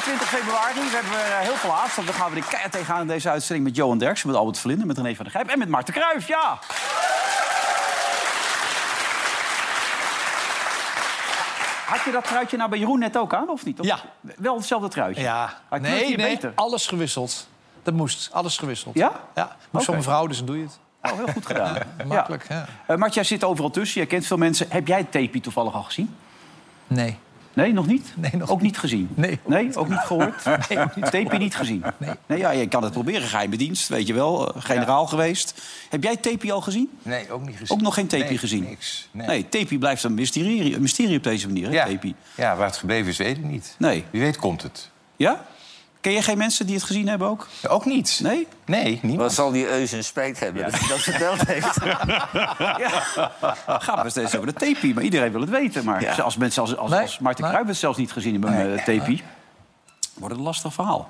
20 februari. We hebben eh, heel veel haast. Dan gaan we de keihard tegenaan in deze uitzending met Johan Derksen, met Albert verlinden, met René van der Grijp en met Marten Kruijf. Ja! Had je dat truitje nou bij Jeroen net ook aan, of niet? Ja. Wel hetzelfde truitje? Ja. Had nee, nee, beter? alles gewisseld. Dat moest, alles gewisseld. Ja? Ja. Moest zo'n vrouw, dus dan doe je het. Oh, heel goed gedaan. makkelijk, ja. Eh, ja. Jij zit overal tussen. Je kent veel mensen. Heb jij Tepi toevallig al gezien? Nee. Nee, nog niet? Nee, nog ook niet gezien? Nee. Nee, ook niet gehoord? Nee, ook niet. Tepi niet gezien? Nee. ja, je kan het proberen. Geheime dienst, weet je wel. eh, Generaal geweest. Heb jij Tepi al gezien? Nee, ook niet gezien. Ook nog geen Tepi Nee, gezien? Niks. Nee. Nee, Tepi blijft een mysterie, een mysterie op deze manier, hè, Ja. Ja, waar het gebleven is, weet ik niet. Nee. Wie weet komt het. Ja? Ken je geen mensen die het gezien hebben ook? Ja, ook niet. Nee? Nee, niemand. Wat zal die Eus een spijt hebben dat hij dat verteld heeft? Ja. Gaat we steeds over de Tepi, maar iedereen wil het weten. Maar Ja. als mensen als, als, Nee, als Martin nee. Kruijf het zelfs niet gezien hebben met Tepi... wordt het een lastig verhaal.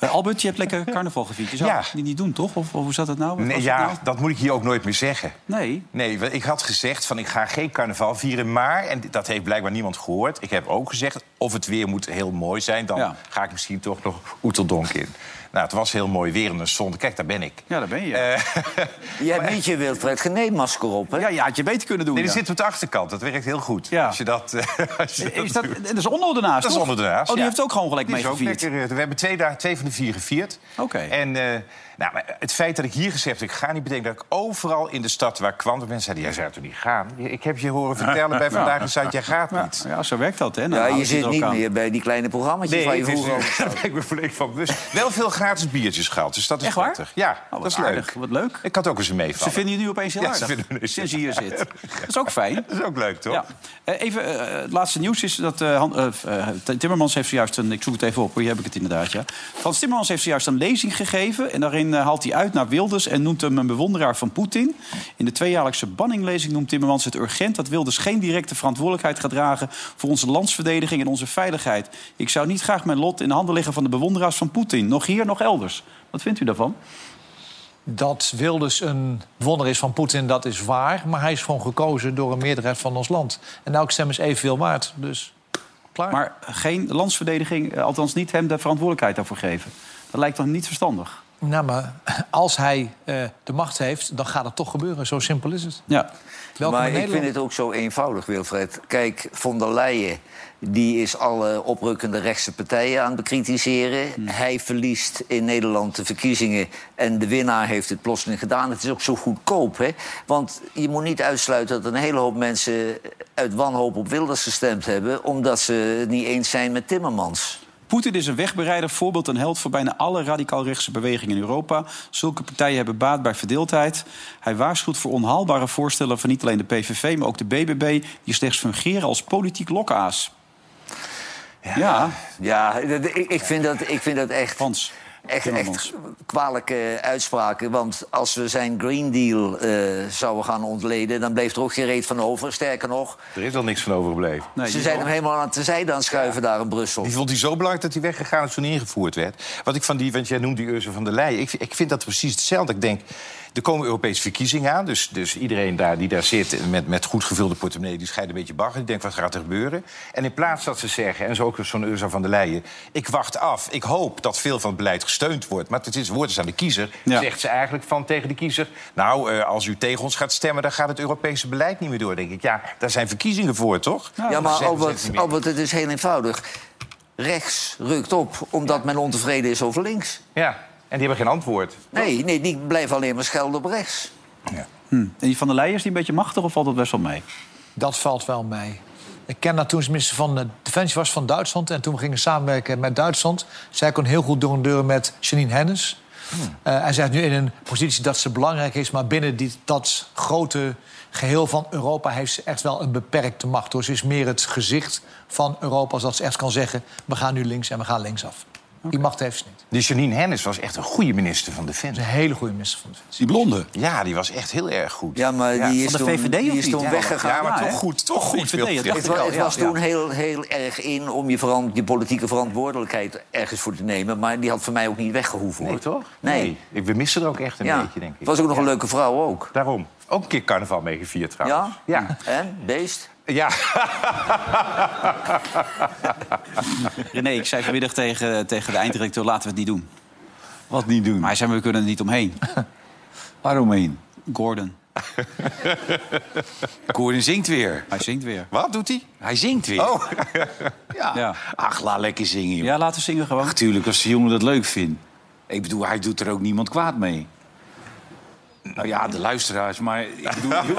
Albert, je hebt lekker carnaval gevierd. Je zou Ja. het niet doen, toch? Of, of hoe zat het nou? Nee, ja, nou? dat moet ik hier ook nooit meer zeggen. Nee. Nee, ik had gezegd van ik ga geen carnaval vieren, maar... en dat heeft blijkbaar niemand gehoord. Ik heb ook gezegd, of het weer moet heel mooi zijn... dan Ja. ga ik misschien toch nog Oeteldonk in. Nou, het was heel mooi weer en de zon. Kijk, daar ben ik. Ja, daar ben je. Eh, Je hebt niet je Wilfred Genee-masker op, hè? ja, je had je beter kunnen doen. nee, die ja. zit op de achterkant. Dat werkt heel goed. Ja. Als je dat, eh, als je Is dat dat, dat is onder ernaast, Dat is ernaast, Oh, die ja. heeft ook gewoon gelijk Die mee gevierd. lekker, eh, we hebben twee, dagen, twee van de vier gevierd. Oké. En eh, nou, maar het feit dat ik hier gezegd heb, ik ga niet betekenen dat ik overal in de stad waar kwam, dat mensen zeiden, jij zou toch niet gaan? Ik heb je horen vertellen bij Vandaag in Zuid, jij gaat niet. ja, zo werkt dat, hè? Nou, Ja, houden je ze zit niet aan. meer bij die kleine programma's Nee, waar je vroeger daar ben ik me volledig van bewust. Wel veel gratis biertjes gehad, dus dat is Echt waar? prettig. Ja, Oh, wat dat is aardig, leuk. Wat leuk. Ik had ook eens een Ze meevallen. vinden je nu opeens heel Ja, ze aardig. vinden me- Sinds je hier zit. Dat is ook fijn. Dat is ook leuk, toch? Ja. Eh, Even, eh, het laatste nieuws is dat eh, Timmermans heeft zojuist een... Ik zoek het even op, hier heb ik het inderdaad, ja. Frans Timmermans heeft zojuist een lezing gegeven... en daarin eh, haalt hij uit naar Wilders en noemt hem een bewonderaar van Poetin. In de tweejaarlijkse banninglezing noemt Timmermans het urgent... dat Wilders geen directe verantwoordelijkheid gaat dragen... voor onze landsverdediging en onze veiligheid. Ik zou niet graag mijn lot in de handen leggen van de bewonderaars van Poetin. Nog hier, nog elders. Wat vindt u daarvan? Dat Wilders een wonder is van Poetin, dat is waar. Maar hij is gewoon gekozen door een meerderheid van ons land. En elke stem is evenveel waard. Dus klaar. Maar geen landsverdediging, eh, althans niet hem de verantwoordelijkheid daarvoor geven. Dat lijkt toch niet verstandig? Nou, maar als hij eh, de macht heeft, dan gaat het toch gebeuren. Zo simpel is het. Ja. Welkom maar ik vind het ook zo eenvoudig, Wilfred. Kijk, von der Leyen die is alle oprukkende rechtse partijen aan het bekritiseren. Hmm. Hij verliest in Nederland de verkiezingen en de winnaar heeft het plotseling gedaan. Het is ook zo goedkoop, hè? Want je moet niet uitsluiten dat een hele hoop mensen uit wanhoop op Wilders gestemd hebben... omdat ze het niet eens zijn met Timmermans. Poetin is een wegbereider, voorbeeld en held voor bijna alle radicaal-rechtse bewegingen in Europa. Zulke partijen hebben baat bij verdeeldheid. Hij waarschuwt voor onhaalbare voorstellen van niet alleen de PVV, maar ook de BBB, die slechts fungeren als politiek lokaas. Ja, Ja, dat- ik, ik, vind, dat, ik vind dat echt... Echt, echt kwalijke uitspraken. Want als we zijn Green Deal eh, zouden gaan ontleden... dan bleef er ook geen reet van over. Sterker nog, Er is al niks van overgebleven. Nee, ze zijn wel. hem helemaal aan de zijde aan het schuiven daar in Brussel. Die vond hij zo belangrijk dat hij weggegaan is toen hij ingevoerd werd. Wat ik van die, want jij noemt die Ursula van der Leyen. Ik, ik vind dat precies hetzelfde. Ik denk, er komen Europese verkiezingen aan. Dus, dus iedereen daar die daar zit met, met goed gevulde portemonnee... die scheidt een beetje bagger. Die denkt, wat gaat er gebeuren? En in plaats dat ze zeggen, en zo ook zo'n Ursula van der Leyen... ik wacht af, ik hoop dat veel van het beleid gesteund wordt. Maar het is woord is aan de kiezer. Ja. Zegt ze eigenlijk van tegen de kiezer... nou, eh, als u tegen ons gaat stemmen, dan gaat het Europese beleid niet meer door. denk ik, ja, daar zijn verkiezingen voor, toch? ja, maar. Albert, het is heel eenvoudig. Rechts rukt op omdat men ontevreden is over links. Ja, en die hebben geen antwoord. Nee, nee, die blijven alleen maar schelden op rechts. Hm. En die van der Leyen is die een beetje machtig of valt dat best wel mee? Dat valt wel mee. Ik ken dat toen ze minister van de Defensie was van Duitsland. En toen we gingen samenwerken met Duitsland. Zij kon heel goed door een deur met Janine Hennis. Eh, en zij is nu in een positie dat ze belangrijk is. Maar binnen die, dat grote geheel van Europa heeft ze echt wel een beperkte macht. Hoor. Ze is meer het gezicht van Europa als dat ze echt kan zeggen... we gaan nu links en we gaan linksaf. Die macht heeft ze niet. Die Janine Hennis was echt een goede minister van Ze Defensie. een hele goede minister van Defensie. Die blonde. Ja, die was echt heel erg goed. Ja, maar die is van de toen, VVD die is toen Ja, weggegaan. Ja, maar Ja, toch goed. Toch goed. VVD, dat dacht Het, was ja. toen heel, heel erg in om je, politieke verantwoordelijkheid ergens voor te nemen. Maar die had voor mij ook niet weggehoeven. Hoor. Nee, toch? Nee. Ik- We missen er ook echt een Ja. beetje, denk ik. Was ook nog een leuke vrouw ook. Daarom. Ook een keer carnaval mee gevierd trouwens. Ja? Ja. En? Beest? Ja. René, ik zei vanmiddag tegen, tegen de einddirecteur... laten we het niet doen. Wat niet doen? Maar hij zei, we kunnen er niet omheen. Waaromheen? Gordon, Gordon zingt weer. hij zingt weer. Wat doet hij? Hij zingt weer. Oh. Ja. Ja. Ach, laat lekker zingen, joh. Ja, laten we zingen gewoon. Natuurlijk, als de jongen dat leuk vindt. Ik bedoel, hij doet er ook niemand kwaad mee. Nou ja, de luisteraars, maar ik bedoel, je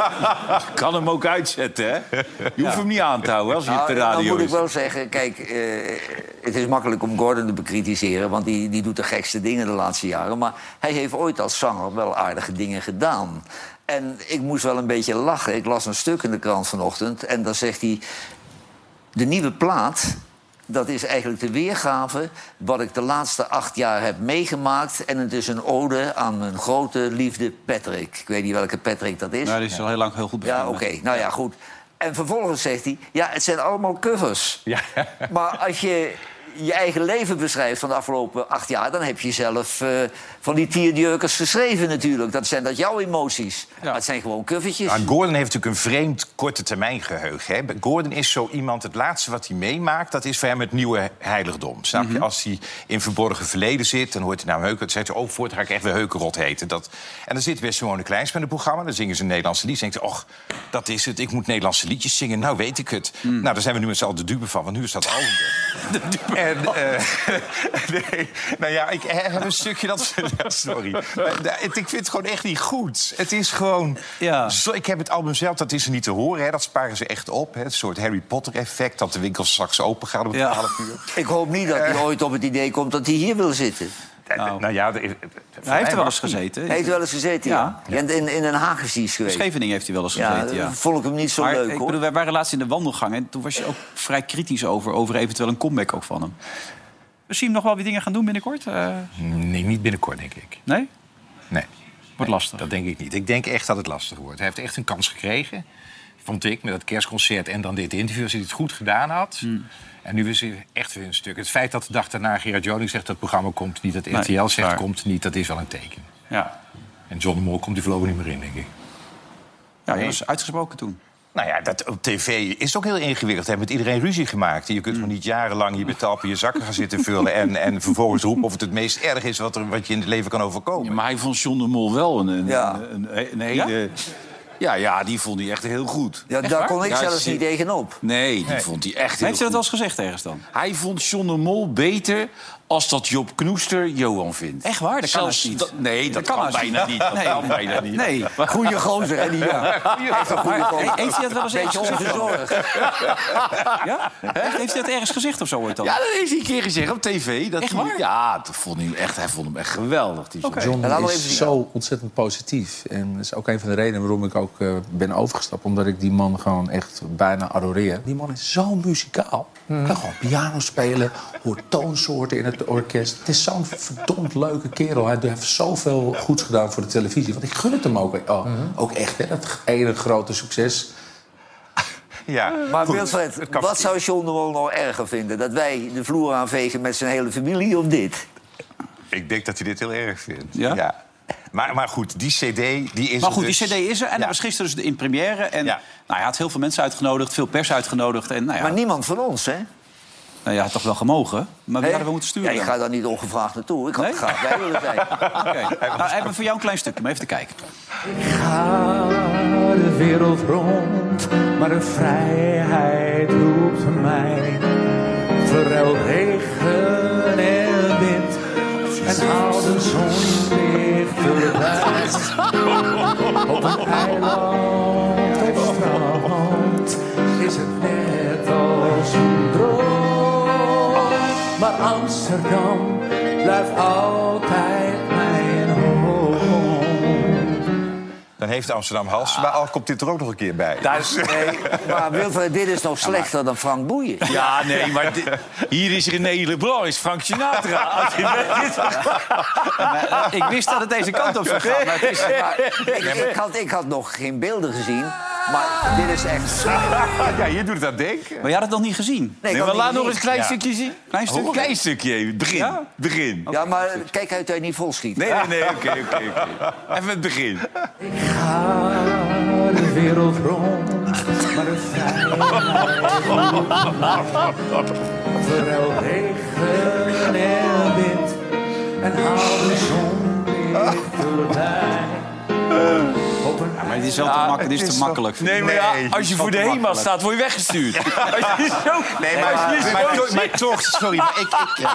kan hem ook uitzetten, hè? Je hoeft hem niet aan te houden als hij op de Nou, dan radio moet ik wel zeggen, kijk, eh, het is makkelijk om Gordon te bekritiseren... want die, die doet de gekste dingen de laatste jaren. Maar hij heeft ooit als zanger wel aardige dingen gedaan. En ik moest wel een beetje lachen. Ik las een stuk in de krant vanochtend en dan zegt hij... de nieuwe plaat, dat is eigenlijk de weergave... wat ik de laatste acht jaar heb meegemaakt. En het is een ode aan mijn grote liefde Patrick. Ik weet niet welke Patrick dat is. Nou, die is al heel lang heel goed Ja, begonnen. oké. Nou ja, goed. En vervolgens zegt hij... ja, het zijn allemaal covers. Ja. Maar als je je eigen leven beschrijft van de afgelopen acht jaar... dan heb je zelf eh, van die tierjurkers geschreven natuurlijk. Dat zijn dat jouw emoties. Maar het zijn gewoon covertjes. Nou, Gordon heeft natuurlijk een vreemd korte termijn geheugen. Hè. Gordon is zo iemand, het laatste wat hij meemaakt... dat is voor hem het nieuwe heiligdom. Snap Mhm. je? Als hij in verborgen verleden zit, dan hoort hij naar Heuken... dan zegt hij, oh, voort ga ik echt weer Heukenrot heten. Dat... En dan zit weer Simone Kleins met het programma... dan zingen ze een Nederlandse lied. Dan denkt och, dat is het, ik moet Nederlandse liedjes zingen. Nou, weet ik het. Mm. Nou, daar zijn we nu met z'n allen de dupe van, want nu is dat al. En, eh, nee, nou ja, ik heb een stukje dat... Sorry. Eh, Ik vind het gewoon echt niet goed. Het is gewoon... Ja. Zo, ik heb het album zelf, dat is er niet te horen. Hè. Dat sparen ze echt op. Hè. Het soort Harry Potter-effect... dat de winkels straks open gaan om Ja. 12 uur. Ik hoop niet dat hij ooit op het idee komt dat hij hier wil zitten. Nou, nou ja... de- Hij heeft er wel eens gezeten. Hij heeft wel eens gezeten, ja. Ja. En In, in Den Haag is hij eens geweest. Scheveningen heeft hij wel eens Ja, gezeten, ja. vond ik hem niet zo Maar leuk, ik hoor. bedoel, wij waren laatst in de wandelgang en toen was je ook vrij kritisch over, over eventueel een comeback ook van hem. We zien hem nog wel weer dingen gaan doen binnenkort? Eh, Nee, niet binnenkort, denk ik. nee? Nee. Wordt lastig. Dat denk ik niet. Ik denk echt dat het lastig wordt. Hij heeft echt een kans gekregen, vond ik, met dat kerstconcert en dan dit interview. Als hij het goed gedaan had. Hmm. En nu is hij echt weer een stuk. Het feit dat de dag daarna Gerard Joning zegt dat het programma komt niet, dat Nee, RTL zegt waar. komt niet, dat is wel een teken. Ja. En John de Mol komt die voorlopig niet meer in, denk ik. Ja, dat was uitgesproken toen. Nou ja, dat op tv is ook heel ingewikkeld. Heeft met iedereen ruzie gemaakt. Je kunt Mm. gewoon niet jarenlang hier met talpen je zakken gaan zitten vullen... en, en vervolgens roepen of het het meest erg is wat, er, wat je in het leven kan overkomen. Ja, maar hij vond John de Mol wel een, een, Ja. een, een, een hele... Ja? Ja, die vond hij echt heel goed. Ja, daar kon ik Ja, zelfs niet tegenop. Nee, die vond hij echt heel Heeft hij dat goed. wel eens gezegd ergens dan? Hij vond John de Mol beter als dat Job Knoester Johan vindt. Echt waar? Dat kan Zelfs haast niet. dat- nee, dat, kan kan, haast bijna niet. niet. Dat Nee. kan bijna niet. Nee. Goeie gozer, hè, die. Hij heeft goede gozer. hij dat wel eens ergens Beetje gezegd? Ja? Heeft, heeft hij dat ergens gezegd of zo ooit dan? Ja, dat heeft hij een keer gezegd op tv. Dat Echt hij, waar? Ja, dat vond hij, echt, hij vond hem echt geweldig. Die John. John En is zo ontzettend positief. En dat is ook een van de redenen waarom ik ook eh, ben overgestapt. Omdat ik die man gewoon echt bijna adoreer. Die man is zo muzikaal. Kan gewoon piano spelen, hoort toonsoorten in het orkest. Het is zo'n verdomd leuke kerel. Hij heeft zoveel goeds gedaan voor de televisie. Want ik gun het hem ook, oh, ook echt. Hè, dat ene grote succes. Ja, Maar goed. Wilfred, wat zou John de Mol nou erger vinden? Dat wij de vloer aanvegen met zijn hele familie of dit? Ik denk dat hij dit heel erg vindt. Ja? Maar, maar goed, die cd die is Maar er goed, dus. die cd is er en Ja. dat was gisteren dus in première. En Ja. nou, hij had heel veel mensen uitgenodigd, veel pers uitgenodigd. En nou ja, Maar niemand van ons, hè? nou ja, toch wel gemogen. Maar wie hadden we moeten sturen Ja, ik ga daar niet ongevraagd naartoe. Ik had Nee? graag bij willen zijn. Oké. Nou, hebben we voor jou een klein stukje, maar even te kijken. ga de wereld rond, maar de vrijheid roept mij. Verruil regen en wind en haal de zon weer voorbij. Op een eiland of strand is het net als een droom. Maar Amsterdam blijft altijd heeft Amsterdam Hals, maar al komt dit er ook nog een keer bij. Is, nee. Maar Wilfred, dit is nog slechter dan Frank Boeien. Ja, nee, maar hier is René Leblanc, is Frank Sinatra. Als je dit- Maar, eh, ik wist dat het deze kant op zou gaan. Maar het is, Maar ik, ik, had, ik had nog geen beelden gezien, maar dit is echt... Ja, je doet het aan denken. maar je had het nog niet gezien. Nee, ik maar niet laat nog eens een klein Ja. stukje zien. Klein stukje? Een klein stukje, begin. Ja? Begin. Ja, maar kijk uit dat je niet vol schiet. Nee, nee, nee, oké, oké, oké. Even het begin. ga de wereld rond, maar een vrijheid Verruil regen en wind en haal de zon dichterbij. Een Maar het is wel te, mak dit is te makkelijk. Nee, maar ja, als je voor de HEMA staat, word je weggestuurd. Nee, maar, toch- sorry, maar ik, ik,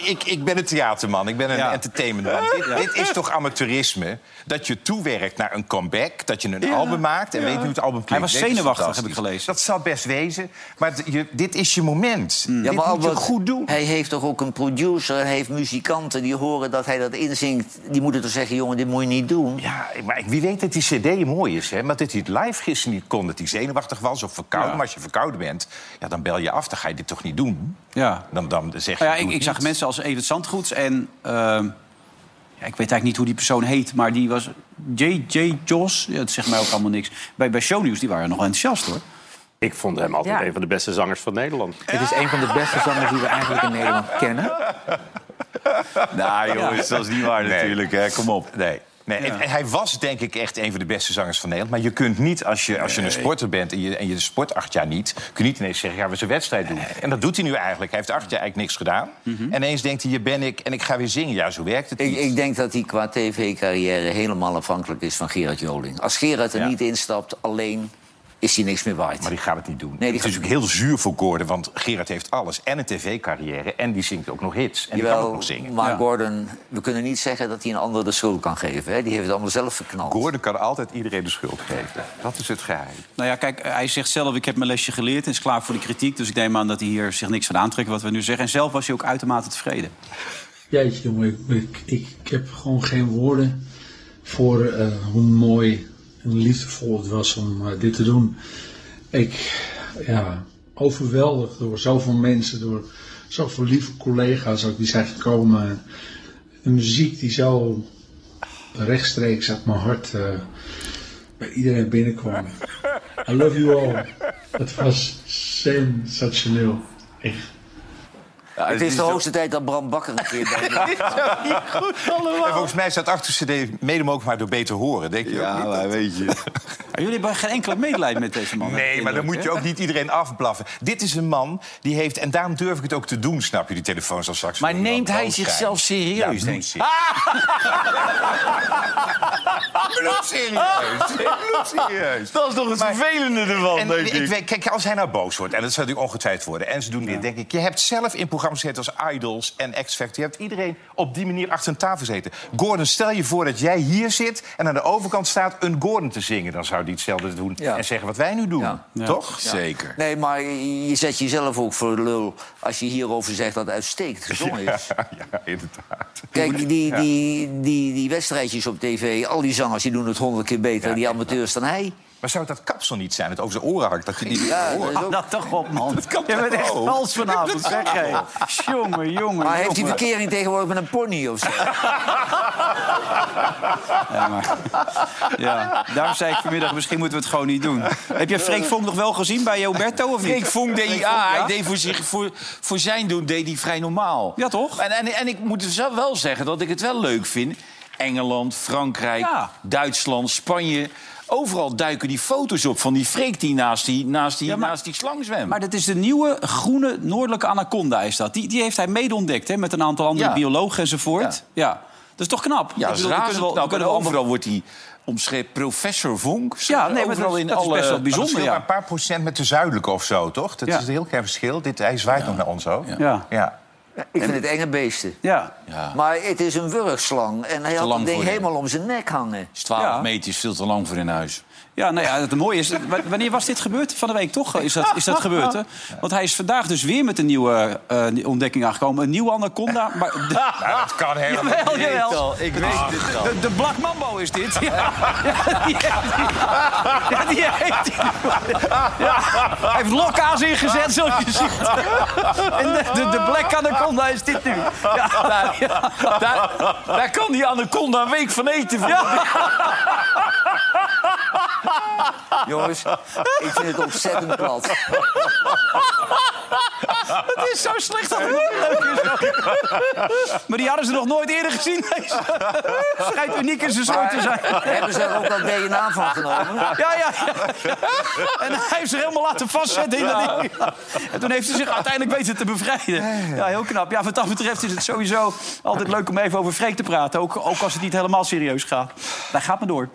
ik, ik, ik ben een theaterman, ik ben een Ja. entertainmentman. Dit, dit is toch amateurisme? Dat je toewerkt naar een comeback, dat je een album maakt... en weet hoe het album klinkt. Hij was Dit zenuwachtig, heb ik gelezen. Dat zal best wezen, maar d- je, dit is je moment. Ja, dit maar moet je goed doen. hij heeft toch ook een producer, hij heeft muzikanten die horen dat hij dat inzingt. Die moeten toch zeggen, jongen, dit moet je niet doen. Ja, maar wie weet dat die cd mooi is, hè? Maar dat hij het live gisteren niet kon, dat hij zenuwachtig was of verkouden. Ja. Maar als je verkouden bent, ja, dan bel je af, dan ga je dit toch niet doen? Ja. Dan, dan zeg je... Nou ja, ik, ik zag mensen als Evert Zandgoeds en... ehm, ja, ik weet eigenlijk niet hoe die persoon heet, maar die was... J.J. Jos, ja, dat zegt mij ook allemaal niks. Bij, bij Shownieuws, die waren nog enthousiast, hoor. Ik vond hem altijd Ja. een van de beste zangers van Nederland. Het is een van de beste zangers die we eigenlijk in Nederland kennen. Nou, jongens, dat is niet waar natuurlijk. Hè. Kom op. Nee. Nee, en, en hij was denk ik echt een van de beste zangers van Nederland. Maar je kunt niet, als je, als je een sporter bent en je, en je sport acht jaar niet... kun je niet ineens zeggen, gaan we eens een wedstrijd doen. En dat doet hij nu eigenlijk. Hij heeft acht jaar eigenlijk niks gedaan. En ineens denkt hij, hier ben ik en ik ga weer zingen. Ja, zo werkt het Ik, niet. ik denk dat hij qua tv-carrière helemaal afhankelijk is van Gerard Joling. Als Gerard er Ja. niet instapt, alleen, is hij niks meer waard. Maar die gaat het niet doen. die het gaat is natuurlijk heel zuur voor Gordon, want Gerard heeft alles. En een tv-carrière en die zingt ook nog hits. En die kan ook nog zingen. maar Ja. Gordon, we kunnen niet zeggen dat hij een ander de schuld kan geven. Hè? Die heeft het allemaal zelf verknald. Gordon kan altijd iedereen de schuld geven. Dat is het geheim. Nou ja, kijk, hij zegt zelf, ik heb mijn lesje geleerd... en is klaar voor de kritiek. Dus ik neem aan dat hij hier zich niks van aantrekt, wat we nu zeggen. En zelf was hij ook uitermate tevreden. Jeetje, jongen, ik, ik, ik, ik heb gewoon geen woorden voor eh, hoe mooi en liefdevol het was om eh, dit te doen. Ik, ja, overweldigd door zoveel mensen, door zoveel lieve collega's ook die zijn gekomen. De muziek die zo rechtstreeks uit mijn hart eh, bij iedereen binnenkwam. I love you all. Het was sensationeel. Echt. Het is de hoogste tijd dat Bram Bakker een keer bij En volgens mij staat achter CD mede mogelijk maar door beter horen. Denk je ook Ja, niet? maar weet je. Jullie hebben geen enkele medelijden met deze man. Nee, maar dan moet je ook niet iedereen afblaffen. Dit is een man die heeft, en daarom durf ik het ook te doen, snap je, die telefoon zal straks. Maar neemt hij zichzelf serieus, Ja, denk ik? bloedserieus. Dat is toch het Maar- vervelende ervan, En denk ik kijk, als hij nou boos wordt, en dat zal hij ongetwijfeld worden... en ze doen dit, denk ik... je hebt zelf in programma's gezeten als Idols en X-Factor... je hebt iedereen op die manier achter een tafel gezeten. Gordon, stel je voor dat jij hier zit... en aan de overkant staat een Gordon te zingen... dan zou hij hetzelfde doen Ja. en zeggen wat wij nu doen. Ja. Toch? Zeker. Nee, maar je zet jezelf ook voor de lul als je hierover zegt dat het uitstekend gezongen is. Ja, inderdaad. Kijk, die, die, die, die wedstrijdjes op tv, al die zangers die doen het honderd keer beter, die amateurs dan hij. Maar zou het dat kapsel niet zijn, het over zijn oren hakt... dat je die niet Ja, dat ook- Dat toch op, man. Dat kan Je bent echt vals vanavond, zeg jij. Jongen, jongen, Maar heeft hij jongen. verkering tegenwoordig met een pony of zo? Ja, maar, ja, daarom zei ik vanmiddag, misschien moeten we het gewoon niet doen. Heb je Freek Vonk nog wel gezien bij Roberto, of niet? Freek Vonk deed, Freek ja, hij deed voor, zich, voor, voor zijn doen deed hij vrij normaal. Ja, toch? En, en, en ik moet zelf wel zeggen dat ik het wel leuk vind. Engeland, Frankrijk, Ja. Duitsland, Spanje. Overal duiken die foto's op van die Freek die naast die, naast die, Ja, maar- naast die slang zwemt. Maar dat is de nieuwe groene noordelijke anaconda, is dat. Die, die heeft hij mede ontdekt, hè, met een aantal andere Ja. biologen enzovoort. Ja. Dat is toch knap? ja, dat is razend knap. Kunnen wel overal allemaal- wordt hij omschreven professor Vonk. Ja, nee, overal dat, in dat is alle... best wel dat bijzonder, maar ja. een paar procent met de zuidelijke of zo, toch? Dat Ja. is een heel klein verschil. Dit, hij zwaait nog naar ons ook. Ja. ja. Ik vind het enge beesten. Ja. Ja. Maar het is een wurgslang. En hij Te had dat ding helemaal om zijn nek hangen. Is 12 Ja. meter is veel te lang voor in huis. Ja, nou ja, het mooie is... Wanneer was dit gebeurd? Van de week toch is dat, is dat gebeurd, hè? Want hij is vandaag dus weer met een nieuwe eh, ontdekking aangekomen. Een nieuwe anaconda. Maar de, dat kan helemaal jawel, niet. jawel. Ik weet het al. De, de Black Mambo is dit. Ja, ja, die, ja, die heeft hij. Ja, hij heeft lokka's ingezet, zoals je ziet. En de, de, de Black Anaconda is dit nu. Ja, Daar, daar, daar kan die anaconda een week van eten. Van. Jongens, ik vind het ontzettend plat. Het is zo slecht dat het niet leuk is. Maar die hadden ze nog nooit eerder gezien. Deze. Schijnt uniek in zijn soort te zijn. Hebben ze er ook al DNA van genomen? Ja, ja, ja. En hij heeft zich helemaal laten vastzetten in dat. En toen heeft hij zich uiteindelijk weten te bevrijden. Ja, heel knap. Ja, wat dat betreft is het sowieso altijd leuk om even over Freek te praten. Ook, ook als het niet helemaal serieus gaat. Daar gaat maar door.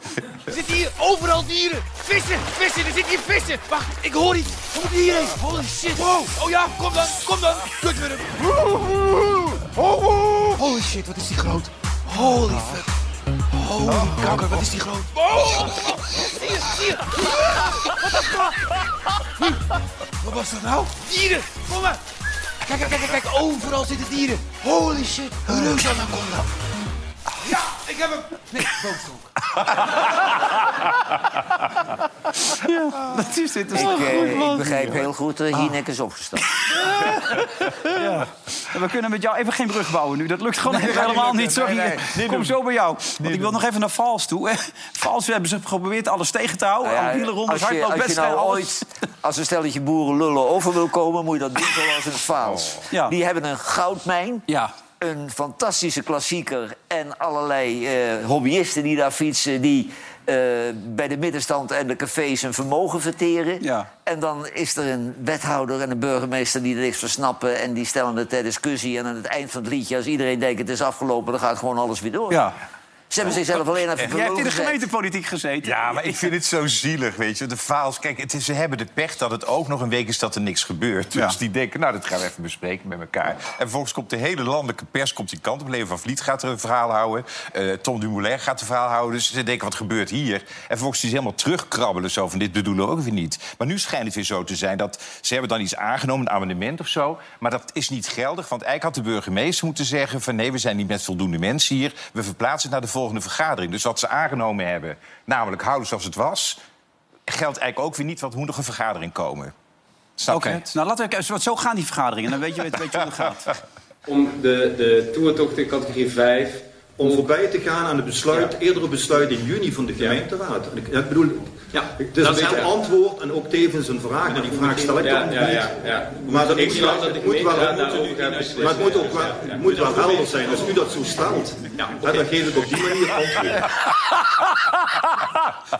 Er zitten hier overal dieren. Vissen, vissen, er zitten hier vissen. Wacht, ik hoor iets. We moeten hierheen. Holy shit. Wow. Oh ja, kom dan, kom dan. Kutwurm. Holy shit, wat is die groot. Holy fuck. Holy kanker, wat is die groot. Oh, zie je, zie je. Wat een fuck. Wat was dat nou? Dieren, kom maar. Kijk, kijk, kijk, kijk, overal zitten dieren. Holy shit, een reusanaconda. Ja, ik heb hem. Nee, bovenkoek. Ja, dat is dit. Dat Ik, toch eh, ik begrijp heel goed dat Hinek is opgestaan. Ja. We kunnen met jou even geen brug bouwen nu. Dat lukt gewoon even dat helemaal niet. Sorry. Nee, nee, niet Kom zo bij jou. Want ik wil nog even naar Vals toe. Vals hebben ze geprobeerd alles tegen te houden. Nou ja, Alle wielerrondes, als, je, als je nou alles. ooit als een stelletje boeren lullen over wil komen... moet je dat doen zoals een Vaals. Ja. Die hebben een goudmijn, Ja. Een fantastische klassieker... en allerlei eh, hobbyisten die daar fietsen... die eh, bij de middenstand en de cafés een vermogen verteren. Ja. En dan is er een wethouder en een burgemeester die er niks van snappen... en die stellen het ter discussie. En aan het eind van het liedje, als iedereen denkt het is afgelopen... dan gaat gewoon alles weer door. Ja. Ze hebben zichzelf alleen even Jij hebt in de gemeentepolitiek gezeten. Ja, maar ik vind het zo zielig, weet je. De faals, kijk, het is, ze hebben de pech dat het ook nog een week is dat er niks gebeurt. Dus Ja. die denken, nou, dat gaan we even bespreken met elkaar. En vervolgens komt de hele landelijke pers komt die kant op. Leven van Vliet gaat er een verhaal houden. Eh, Tom Dumoulin gaat een verhaal houden. Dus ze denken, wat gebeurt hier? En vervolgens is helemaal terugkrabbelen zo van, dit bedoelen we ook weer niet. Maar nu schijnt het weer zo te zijn dat ze hebben dan iets aangenomen, een amendement of zo. Maar dat is niet geldig, want eigenlijk had de burgemeester moeten zeggen... van nee, we zijn niet met voldoende mensen hier. We verplaatsen het naar de volgende vergadering. Dus wat ze aangenomen hebben, namelijk houden zoals het was... geldt eigenlijk ook weer niet, want er moet nog een vergadering komen. Snap Oké, je het? nou laten we even... want Zo gaan die vergaderingen. Dan weet je, weet je hoe het gaat. om de, de toertocht in categorie 5... Om voorbij te gaan aan het besluit, eerdere besluit in juni van de gemeenteraad. En Ik, ik bedoel, ja, het is dat een beetje een antwoord en ook tevens een vraag. Maar die vraag stel ik Ja, dan ja, niet. ja, ja. Maar dat Ik moet wel dat het moet wel, maar het moet ook wel, Ja, ja. het moet wel helder zijn. Als u dat zo stelt, dan geef ik op die manier antwoord.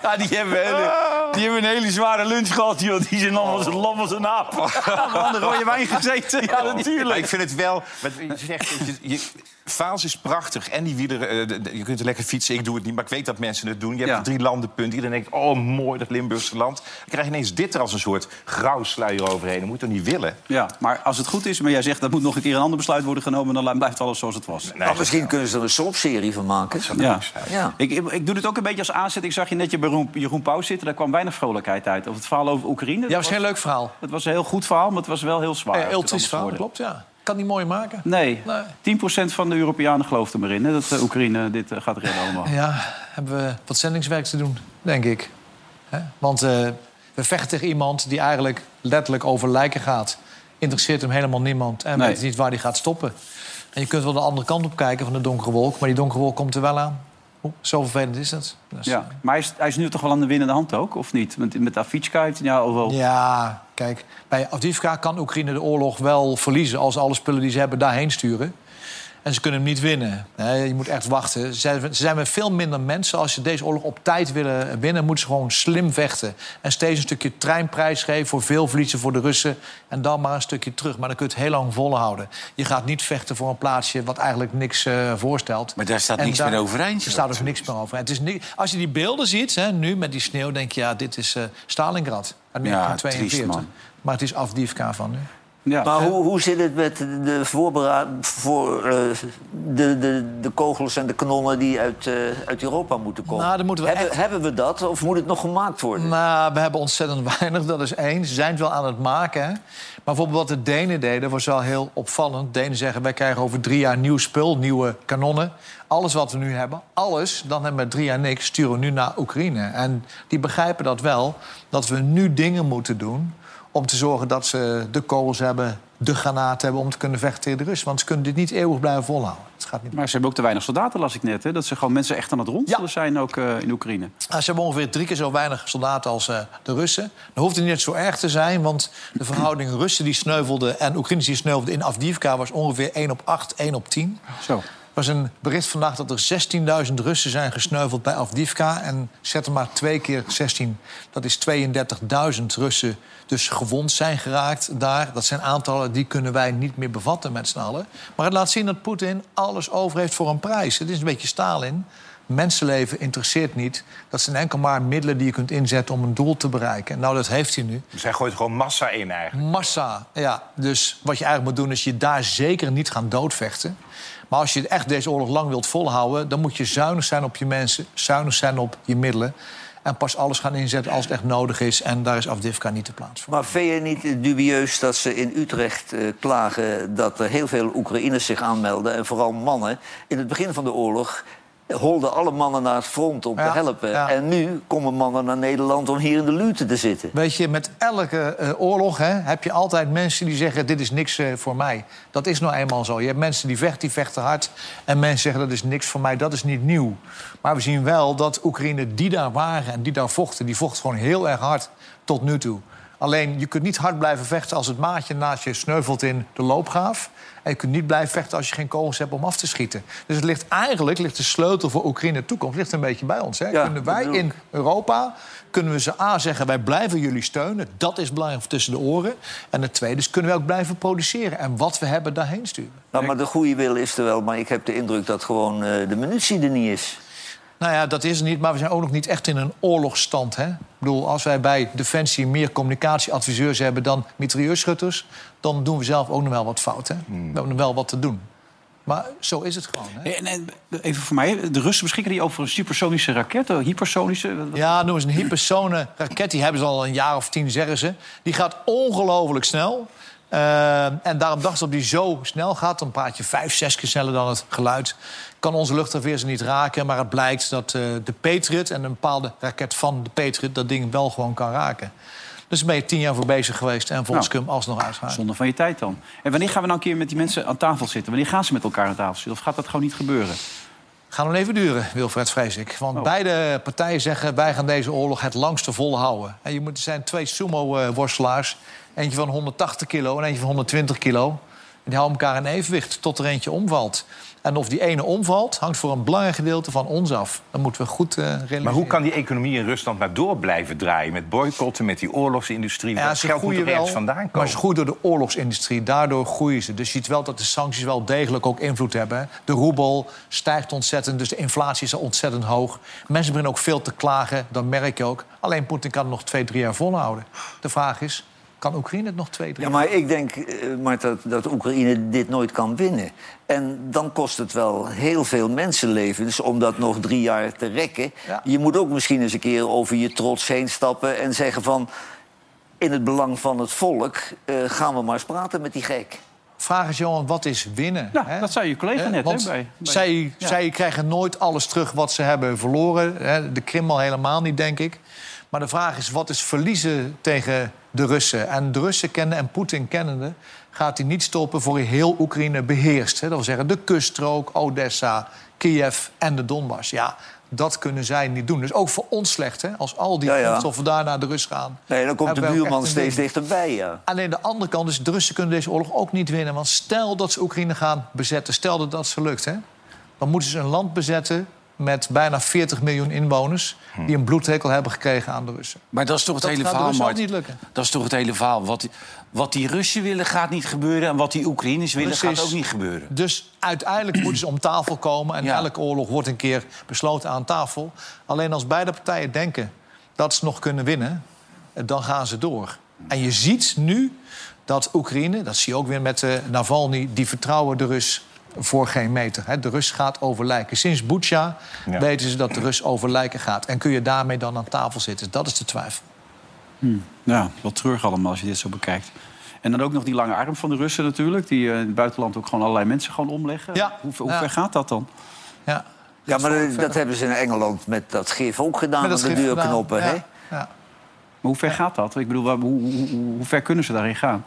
Ja, die hebben, een hele, die hebben een hele zware lunch gehad, joh. Die zijn allemaal zo lam als een aap. Aan de rode wijn gezeten. Ja, Maar natuurlijk. ik vind het wel. Wat je zegt, je, Vaals is prachtig. En die wieler, eh, je kunt er lekker fietsen. Ik doe het niet, maar ik weet dat mensen het doen. Je hebt drie landenpunt. Iedereen denkt, oh mooi, dat Limburgse land. Dan krijg je ineens dit er als een soort grauw sluier overheen. Dat moet je toch niet willen? Ja, maar als het goed is, maar jij zegt dat moet nog een keer een ander besluit worden genomen, dan blijft alles zoals het was. Nou, misschien kunnen ze er een soapserie van maken. Ja. Ja. Ik, ik, ik doe het ook een beetje als aanzet. Ik zag je net je bij Jeroen, Jeroen Pauw zitten. Daar kwam weinig vrolijkheid uit. Of het verhaal over Oekraïne. Ja, was geen leuk verhaal. Het was een heel goed verhaal, maar het was wel heel zwaar. Ja, heel triest verhaal, klopt, ja. Kan niet mooi maken. Nee. Nee. 10% van de Europeanen gelooft er maar in. Hè, dat eh, Oekraïne dit eh, gaat redden allemaal. Ja, hebben we wat zendingswerk te doen, denk ik. Hè? Want eh, we vechten tegen iemand die eigenlijk letterlijk over lijken gaat. Interesseert hem helemaal niemand. En Nee. weet niet waar die gaat stoppen. En je kunt wel de andere kant op kijken van de donkere wolk. Maar die donkere wolk komt er wel aan. Oeh, zo vervelend is het. Dus, Ja. Maar hij is, hij is nu toch wel aan de winnende hand ook, of niet? Met, met heeft hij ja, al wel... Ja, kijk, bij Avdiivka kan Oekraïne de oorlog wel verliezen... als ze alle spullen die ze hebben daarheen sturen. En ze kunnen hem niet winnen. Nee, je moet echt wachten. Ze zijn, ze zijn met veel minder mensen. Als ze deze oorlog op tijd willen winnen... moeten ze gewoon slim vechten. En steeds een stukje treinprijs geven... voor veel verliezen voor de Russen. En dan maar een stukje terug. Maar dan kun je het heel lang volhouden. Je gaat niet vechten voor een plaatsje... wat eigenlijk niks eh, voorstelt. Maar daar staat En niks daar- meer overeind. Er staat ook niks meer over. Het is niet, als je die beelden ziet, hè, nu met die sneeuw... denk je, ja, dit is eh Stalingrad Ja, 1942. triest, man. Maar het is Afdivka van nu. Maar hoe, hoe zit het met de voorberaad voor eh, de, de, de kogels en de kanonnen die uit, eh, uit Europa moeten komen? Nou, dan moeten we hebben, echt- hebben we dat of moet het nog gemaakt worden? Nou, we hebben ontzettend weinig, dat is één. Ze zijn het wel aan het maken. Hè? Maar bijvoorbeeld wat de Denen deden, was wel heel opvallend. Denen zeggen, wij krijgen over drie jaar nieuw spul, nieuwe kanonnen. Alles wat we nu hebben, alles, dan hebben we drie jaar niks... sturen we nu naar Oekraïne. En die begrijpen dat wel, dat we nu dingen moeten doen... om te zorgen dat ze de kogels hebben, de granaten hebben... om te kunnen vechten tegen de Russen. Want ze kunnen dit niet eeuwig blijven volhouden. Het gaat niet Maar ze hebben ook te weinig soldaten, las ik net. Hè? Dat ze gewoon mensen echt aan het ronselen zijn, ook eh, in Oekraïne. Nou, ze hebben ongeveer drie keer zo weinig soldaten als eh, de Russen. Dan hoeft het niet zo erg te zijn, want de verhouding Russen die sneuvelden... en Oekraïners die sneuvelden in Afdivka was ongeveer 1 op 8, 1 op 10. Zo. Er was een bericht vandaag dat er 16.000 Russen zijn gesneuveld bij Afdivka. En zet er maar twee keer 16, dat is 32.000 Russen dus gewond zijn geraakt daar. Dat zijn aantallen die kunnen wij niet meer bevatten met z'n allen. Maar het laat zien dat Poetin alles over heeft voor een prijs. Het is een beetje Stalin. Mensenleven interesseert niet. Dat zijn enkel maar middelen die je kunt inzetten om een doel te bereiken. Nou, dat heeft hij nu. Dus hij gooit gewoon massa in eigenlijk. Massa, ja. Dus wat je eigenlijk moet doen is je daar zeker niet gaan doodvechten. Maar als je echt deze oorlog lang wilt volhouden... dan moet je zuinig zijn op je mensen, zuinig zijn op je middelen... en pas alles gaan inzetten als het echt nodig is. En daar is Afdivka niet de plaats voor. Maar vind je niet dubieus dat ze in Utrecht eh, klagen dat er heel veel Oekraïners zich aanmelden en vooral mannen? In het begin van de oorlog holden alle mannen naar het front om Ja, te helpen. ja. En nu komen mannen naar Nederland om hier in de lute te zitten. Weet je, met elke eh, oorlog hè, heb je altijd mensen die zeggen... dit is niks eh, voor mij. Dat is nou eenmaal zo. Je hebt mensen die vechten, die vechten hard. En mensen zeggen dat is niks voor mij, dat is niet nieuw. Maar we zien wel dat Oekraïne die daar waren en die daar vochten... die vochten gewoon heel erg hard tot nu toe. Alleen, je kunt niet hard blijven vechten als het maatje naast je sneuvelt in de loopgraaf. En je kunt niet blijven vechten als je geen kogels hebt om af te schieten. Dus het ligt eigenlijk, ligt de sleutel voor Oekraïne toekomst ligt een beetje bij ons. Hè? Ja, kunnen wij in Europa, kunnen we ze A zeggen... wij blijven jullie steunen, dat is belangrijk tussen de oren. En het tweede is, kunnen we ook blijven produceren... en wat we hebben daarheen sturen. Nou, maar de goede wil is er wel, maar ik heb de indruk dat gewoon eh, de munitie er niet is. Nou ja, dat is het niet, maar we zijn ook nog niet echt in een oorlogsstand. Hè? Ik bedoel, als wij bij Defensie meer communicatieadviseurs hebben dan mitrailleurschutters... dan doen we zelf ook nog wel wat fout. Hè? We hebben nog wel wat te doen. Maar zo is het gewoon. Hè? En, en, even voor mij, de Russen beschikken die over een supersonische raket, een hypersonische. Ja, noem eens een hypersone raket. Die hebben ze al een jaar of tien, zeggen ze. Die gaat ongelooflijk snel. Eh, en daarom dat die zo snel gaat. Dan praat je vijf, zes keer sneller dan het geluid. Kan onze luchtafweer ze niet raken. Maar het blijkt dat eh, de Patriot en een bepaalde raket van de Patriot... dat ding wel gewoon kan raken. Dus daar ben je tien jaar voor bezig geweest. En volgens Nou, cum alsnog uitgaan. Zonde van je tijd dan. En wanneer gaan we nou een keer met die mensen aan tafel zitten? Wanneer gaan ze met elkaar aan tafel zitten? Of gaat dat gewoon niet gebeuren? Gaat nog even duren, Wilfred, vrees ik. Want Oh. beide partijen zeggen... wij gaan deze oorlog het langste volhouden. En je moet, er zijn twee sumo-worstelaars. Eentje van 180 kilo en eentje van 120 kilo. Die houden elkaar in evenwicht tot er eentje omvalt. En of die ene omvalt, hangt voor een belangrijk gedeelte van ons af. Dat moeten we goed realiseren. Maar hoe kan die economie in Rusland maar door blijven draaien? Met boycotten, met die oorlogsindustrie. Ja, dat ze geld moet er ergens wel, vandaan komen. maar ze groeien door de oorlogsindustrie. Daardoor groeien ze. Dus je ziet wel dat de sancties wel degelijk ook invloed hebben. De roebel stijgt ontzettend, dus de inflatie is al ontzettend hoog. Mensen beginnen ook veel te klagen, dat merk je ook. Alleen Poetin kan het nog twee, drie jaar volhouden. De vraag is, kan Oekraïne het nog twee, drie Ja, maar ik denk eh, maar dat, dat Oekraïne dit nooit kan winnen. En dan kost het wel heel veel mensenlevens om dat nog drie jaar te rekken. Ja. Je moet ook misschien eens een keer over je trots heen stappen en zeggen van... in het belang van het volk eh, gaan we maar eens praten met die gek. Vraag is, Johan, wat is winnen? Ja, hè? dat zei je collega Hè, net, Want bij- bij- zij, ja. zij krijgen nooit alles terug wat ze hebben verloren. Hè? De Krim al helemaal niet, denk ik. Maar de vraag is, wat is verliezen tegen de Russen? En de Russen kennen en Poetin kennende... gaat hij niet stoppen voor hij heel Oekraïne beheerst. Dat wil zeggen, de kuststrook, Odessa, Kiev en de Donbass. Ja, dat kunnen zij niet doen. Dus ook voor ons slecht, hè? Als al die Ja, ja. grondstoffen daar naar de Rus gaan. Nee, dan komt de buurman steeds dichterbij, ja. Alleen de andere kant is, de Russen kunnen deze oorlog ook niet winnen. Want stel dat ze Oekraïne gaan bezetten, stel dat dat ze lukt... Hè, dan moeten ze een land bezetten met bijna 40 miljoen inwoners... die een bloedhekel hebben gekregen aan de Russen. Maar dat is toch het Dat hele verhaal, Russen ook Mart. niet lukken. Dat is toch het hele verhaal. Wat, die- wat die Russen willen gaat niet gebeuren... en wat die Oekraïners willen Precies. gaat ook niet gebeuren. Dus uiteindelijk moeten ze om tafel komen... en Ja. elke oorlog wordt een keer besloten aan tafel. Alleen als beide partijen denken dat ze nog kunnen winnen... eh, dan gaan ze door. En je ziet nu dat Oekraïne, dat zie je ook weer met eh, Navalny... die vertrouwen de Rus voor geen meter. Hè. De Rus gaat over lijken. Sinds Butsja Ja. weten ze dat de Rus over lijken gaat. En kun je daarmee dan aan tafel zitten? Dat is de twijfel. Hmm. Ja, wat treurig allemaal als je dit zo bekijkt. En dan ook nog die lange arm van de Russen natuurlijk... die eh, in het buitenland ook gewoon allerlei mensen gewoon omleggen. Ja. Hoe, hoe Ja. ver gaat dat dan? Ja, Ja, maar dat, hebben ze in Engeland met dat gif ook gedaan Met de deurknoppen. hè? Maar hoe ver gaat dat? Ik bedoel, waar- hoe, hoe, hoe, hoe ver kunnen ze daarin gaan?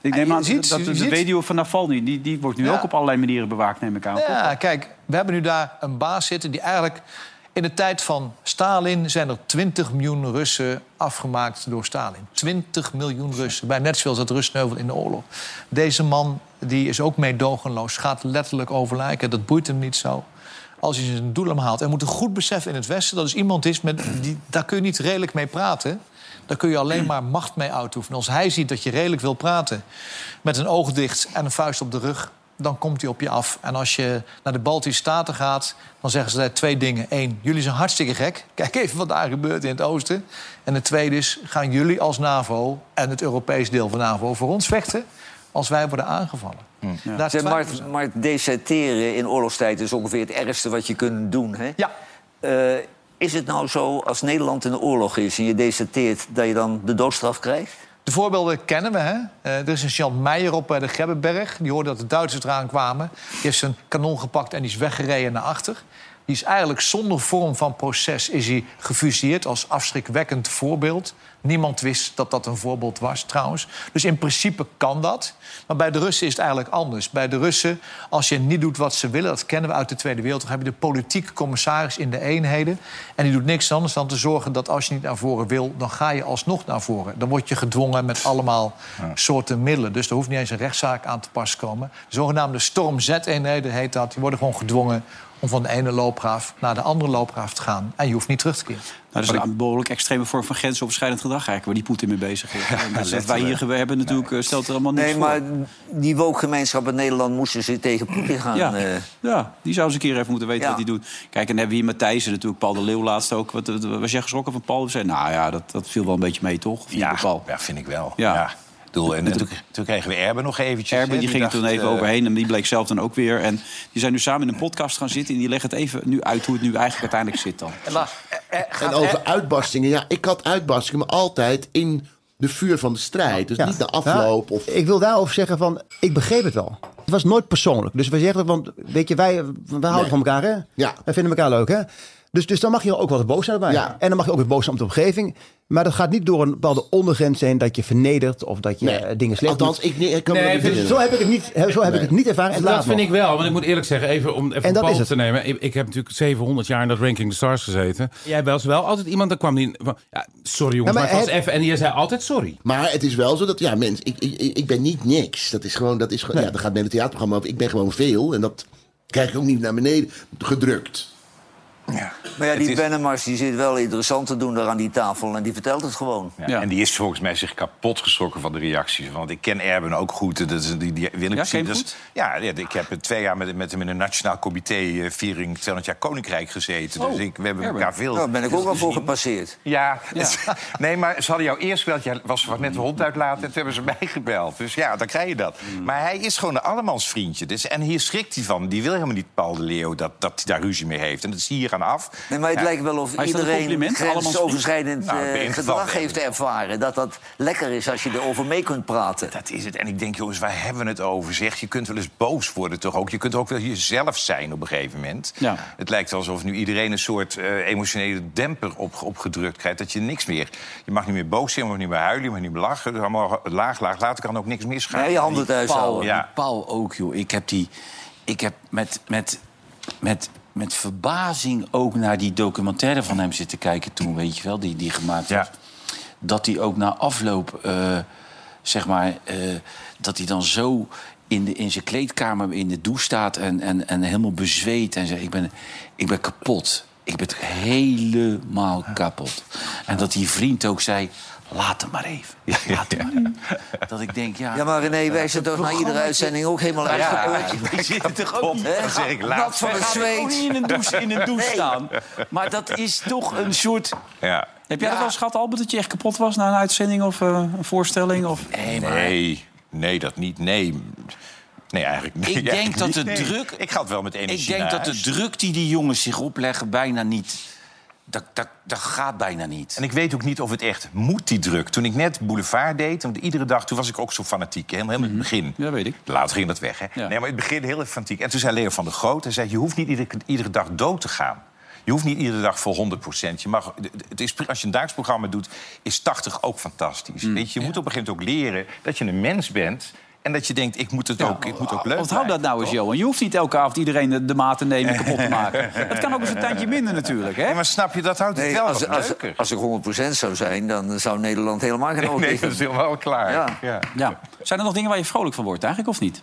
Ik neem aan ziet- dat de, de weduwe van Navalny... Die, die wordt nu Ja. ook op allerlei manieren bewaakt, neem ik aan. Ja, kijk, we hebben nu daar een baas zitten die eigenlijk... In de tijd van Stalin zijn er 20 miljoen Russen afgemaakt door Stalin. 20 miljoen Russen. Bij net zoals dat Rusneuvel in de oorlog. Deze man die is ook meedogenloos. Gaat letterlijk over lijken. Dat boeit hem niet zo. Als hij zijn doel haalt. En moet een goed beseffen in het Westen... dat er iemand is, met die, daar kun je niet redelijk mee praten. Daar kun je alleen maar macht mee uitoefenen. Als hij ziet dat je redelijk wil praten... met een oog dicht en een vuist op de rug dan komt hij op je af. En als je naar de Baltische Staten gaat, dan zeggen ze daar twee dingen. Eén, jullie zijn hartstikke gek. Kijk even wat daar gebeurt in het oosten. En de tweede is, gaan jullie als NAVO en het Europees deel van NAVO... voor ons vechten als wij worden aangevallen? Daar maar, maar deserteren in oorlogstijd is ongeveer het ergste wat je kunt doen. Hè? Ja. Eh, is het nou zo, als Nederland in de oorlog is en je deserteert... dat je dan de doodstraf krijgt? De voorbeelden kennen we. Hè? Eh, er is een Jan Meijer op bij de Gebbenberg. Die hoorde dat de Duitsers eraan kwamen. Die heeft zijn kanon gepakt en die is weggereden naar achter. Die is eigenlijk zonder vorm van proces is hij gefusilleerd als afschrikwekkend voorbeeld. Niemand wist dat dat een voorbeeld was, trouwens. Dus in principe kan dat. Maar bij de Russen is het eigenlijk anders. Bij de Russen, als je niet doet wat ze willen... dat kennen we uit de Tweede Wereldoorlog... heb je de politieke commissaris in de eenheden. En die doet niks anders dan te zorgen dat als je niet naar voren wil... dan ga je alsnog naar voren. Dan word je gedwongen met allemaal soorten middelen. Dus er hoeft niet eens een rechtszaak aan te pas komen. De zogenaamde Storm Z-eenheden heet dat. Die worden gewoon gedwongen om van de ene loopgraaf naar de andere loopgraaf te gaan. En je hoeft niet terug te keren. Nou, dat is een behoorlijk extreme vorm van grensoverschrijdend gedrag eigenlijk... waar die Poetin mee bezig is. Dat wat wij hier hebben natuurlijk eh, stelt er allemaal niks Nee, voor. maar die wookgemeenschap in Nederland moesten ze tegen Poetin gaan. Ja. eh. Ja, die zou eens een keer even moeten weten Ja. wat hij doet. Kijk, en dan hebben we hier Matthijsen natuurlijk, Paul de Leeuw laatst ook. Wat, wat- was jij geschrokken van Paul? Zei, nou ja, dat, dat viel wel een beetje mee, toch? Ja, Paul. ja, vind ik wel. Ja. Bedoel, en, en toen, toen kregen we Erben nog eventjes. Erben die ging er dacht, toen even eh, overheen en die bleek zelf dan ook weer. En die zijn nu samen in een podcast gaan zitten... en die leggen het even nu uit hoe het nu eigenlijk uiteindelijk zit dan. En over uitbarstingen. Ja, ik had uitbarstingen, maar altijd in de vuur van de strijd. Dus Ja. niet de afloop. Of... Ik wil daarover zeggen van, ik begreep het wel. Het was nooit persoonlijk. Dus we zeggen, want weet je, wij, wij houden Nee. van elkaar, hè? Ja. Wij vinden elkaar leuk, hè? Dus, dus dan mag je ook wel boos zijn erbij. Ja. En dan mag je ook weer boos zijn op de omgeving. Maar dat gaat niet door een bepaalde ondergrens heen dat je vernedert of dat je Nee. eh, dingen slecht Althans, doet. ik, ik kan me Nee, dat niet vind- Zo heb ik het niet, zo heb ik het niet ervaren. En dat vind nog. ik wel, want ik moet eerlijk zeggen, even om even En dat te nemen. Ik, ik heb natuurlijk 700 jaar in dat Ranking the Stars gezeten. Jij was wel altijd iemand, dan kwam die van, ja, sorry jongens, Ja, maar, maar het was even. En jij zei altijd sorry. Maar het is wel zo dat, ja, mensen, ik, ik, ik ik ben niet niks. Dat is gewoon, dat is gewoon, ja, dan gaat men het theaterprogramma over. Ik ben gewoon veel en dat krijg ik ook niet naar beneden gedrukt. Maar ja, die is- Bennemars die zit wel interessant te doen daar aan die tafel... en die vertelt het gewoon. Ja, En die is volgens mij zich kapot geschrokken van de reacties. Want ik ken Erben ook goed. Dat is, die, die wil ik Ja, zien. Dat is-? Ja, ja, ik heb twee jaar met, met hem in een nationaal comité eh, viering 200 jaar Koninkrijk gezeten. Oh, dus ik, we hebben Erben. elkaar veel. Nou, daar ben ik ook al voor gepasseerd. Ja, nee, maar ze hadden jou eerst gebeld. Jij was wat met de hond uitlaten en toen hebben ze mij gebeld. Dus ja, dan krijg je dat. Hmm. Maar hij is gewoon een allemansvriendje. Dus, en hier schrikt hij van. Die wil helemaal niet Paul de Leeuw dat, dat hij daar ruzie mee heeft. En dat is hier aan af. Nee, maar het Ja. lijkt wel of iedereen grensoverschrijdend Nou, eh, geval gedrag heeft ervaren. Dat dat lekker is als je erover mee kunt praten. Dat is het. En ik denk, jongens, waar hebben we het over? Zeg, je kunt wel eens boos worden, toch ook? Je kunt ook wel jezelf zijn op een gegeven moment. Ja. Het lijkt alsof nu iedereen een soort eh, emotionele demper op, opgedrukt krijgt. Dat je niks meer... Je mag niet meer boos zijn, je mag niet meer huilen, je mag niet meer lachen. Dus allemaal laag, laag, later kan ook niks misgaan. Nee, je handen thuis houden. Ja. Paul ook, joh. Ik heb die. Ik heb met, met, met, met verbazing ook naar die documentaire van hem zitten kijken toen, weet je wel, die, die gemaakt was. Ja. Dat hij ook na afloop, eh, zeg maar, eh, dat hij dan zo in, de, in zijn kleedkamer in de douche staat en, en, en helemaal bezweet en zegt: ik ben, ik ben kapot. Ik ben helemaal kapot. En dat die vriend ook zei, laat hem maar even. Laat hem maar even. Dat ik denk, ja... Ja, maar René, wij zijn toch na iedere uitzending ook helemaal Ja, uitgeput? wij zitten toch ook niet... Zeg ik, laat van zweet. ook niet in een douche, in een douche Nee. staan. Maar dat is toch een soort... Ja. Heb jij dat wel eens gehad, Albert, dat je echt kapot was na een uitzending of eh, een voorstelling? Of... Nee, maar... Nee, nee, dat niet. Nee. Nee, eigenlijk niet. Ik denk dat de Nee. druk... Ik ga het wel met energie Ik denk naar dat de druk die die jongens zich opleggen bijna niet... Dat, dat, dat gaat bijna niet. En ik weet ook niet of het echt moet, die druk. Toen ik net Boulevard deed, want iedere dag... toen was ik ook zo fanatiek, helemaal, helemaal in het begin. Ja, weet ik. Later ging dat weg, hè? Nee, maar in het begin heel erg fanatiek. En toen zei Leo van der Groot, hij zei... je hoeft niet iedere, iedere dag dood te gaan. Je hoeft niet iedere dag voor 100% Je mag, het is, als je een dagelijks programma doet, is 80 ook fantastisch. Weet je, je moet op een gegeven moment ook leren dat je een mens bent... en dat je denkt, ik moet het ook, ik moet ook leuk Onthoud dat nou eens, Johan. Je hoeft niet elke avond iedereen de, de maat te nemen en kapot te maken. Het kan ook eens een tandje minder natuurlijk, hè? maar snap je, dat houdt het Nee, wel als, als, leuker. als ik 100% zou zijn, dan zou Nederland helemaal geen oog Nee, dicht dat is helemaal klaar. Ja. Ja. Ja. Zijn er nog dingen waar je vrolijk van wordt eigenlijk, of niet?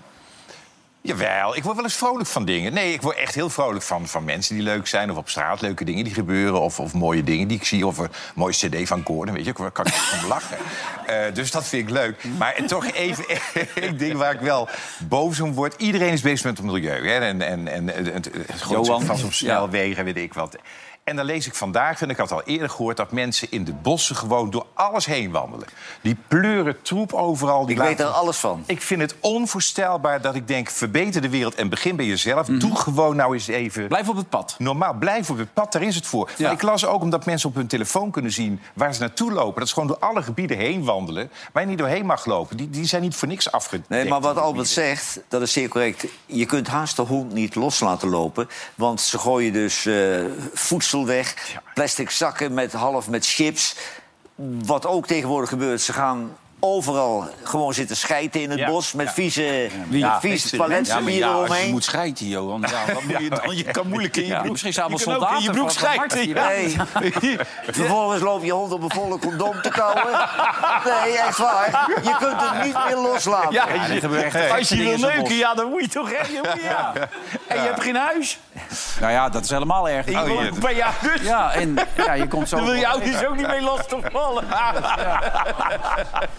Jawel, ik word wel eens vrolijk van dingen. Nee, ik word echt heel vrolijk van, van mensen die leuk zijn... of op straat leuke dingen die gebeuren... of, of mooie dingen die ik zie, of een mooie cd van Gordon. Weet je, daar kan ik van lachen. Eh, dus dat vind ik leuk. Maar toch even één ding waar ik wel boos om word. Iedereen is bezig met het milieu. Hè? En, en, en het, het, het op snelwegen, weet ik wat. En dan lees ik vandaag, en ik had al eerder gehoord... dat mensen in de bossen gewoon door alles heen wandelen. Die pleuren troep overal. Die Ik weet er alles van. ik vind het onvoorstelbaar dat ik denk... verbeter de wereld en begin bij jezelf. Doe gewoon nou eens even... Mhm. Blijf op het pad. Normaal, blijf op het pad, daar is het voor. Ja. Maar ik las ook omdat mensen op hun telefoon kunnen zien... waar ze naartoe lopen. Dat ze gewoon door alle gebieden heen wandelen... waar je niet doorheen mag lopen. Die, die zijn niet voor niks afgedekt. Nee, maar wat Albert zegt, dat is zeer correct. Je kunt haast de hond niet los laten lopen. Want ze gooien dus eh, voedsel weg, plastic zakken met half met chips. Wat ook tegenwoordig gebeurt, ze gaan overal gewoon zitten schijten in het Ja, bos... met ja. vieze, Ja, maar als je moet schijten, Johan, ja, wat moet je dan? Je kan moeilijk in je Ja, broek. misschien zijn je allemaal kan ook in je broek van- van schijten. Marten Ja. hier. Vervolgens loop je hond op een volle condoom te kauwen. Nee, echt waar. Je kunt het niet meer loslaten. Ja, gebeuren echt als je wil dingen in zo'n neuken, bos. ja, dan moet je toch echt... Ja. En je hebt geen huis. Nou ja, dat is helemaal erg. Je woont bij je ouders. Ja, en ja, je komt zo... Dan wil je ouders ook niet mee lastigvallen.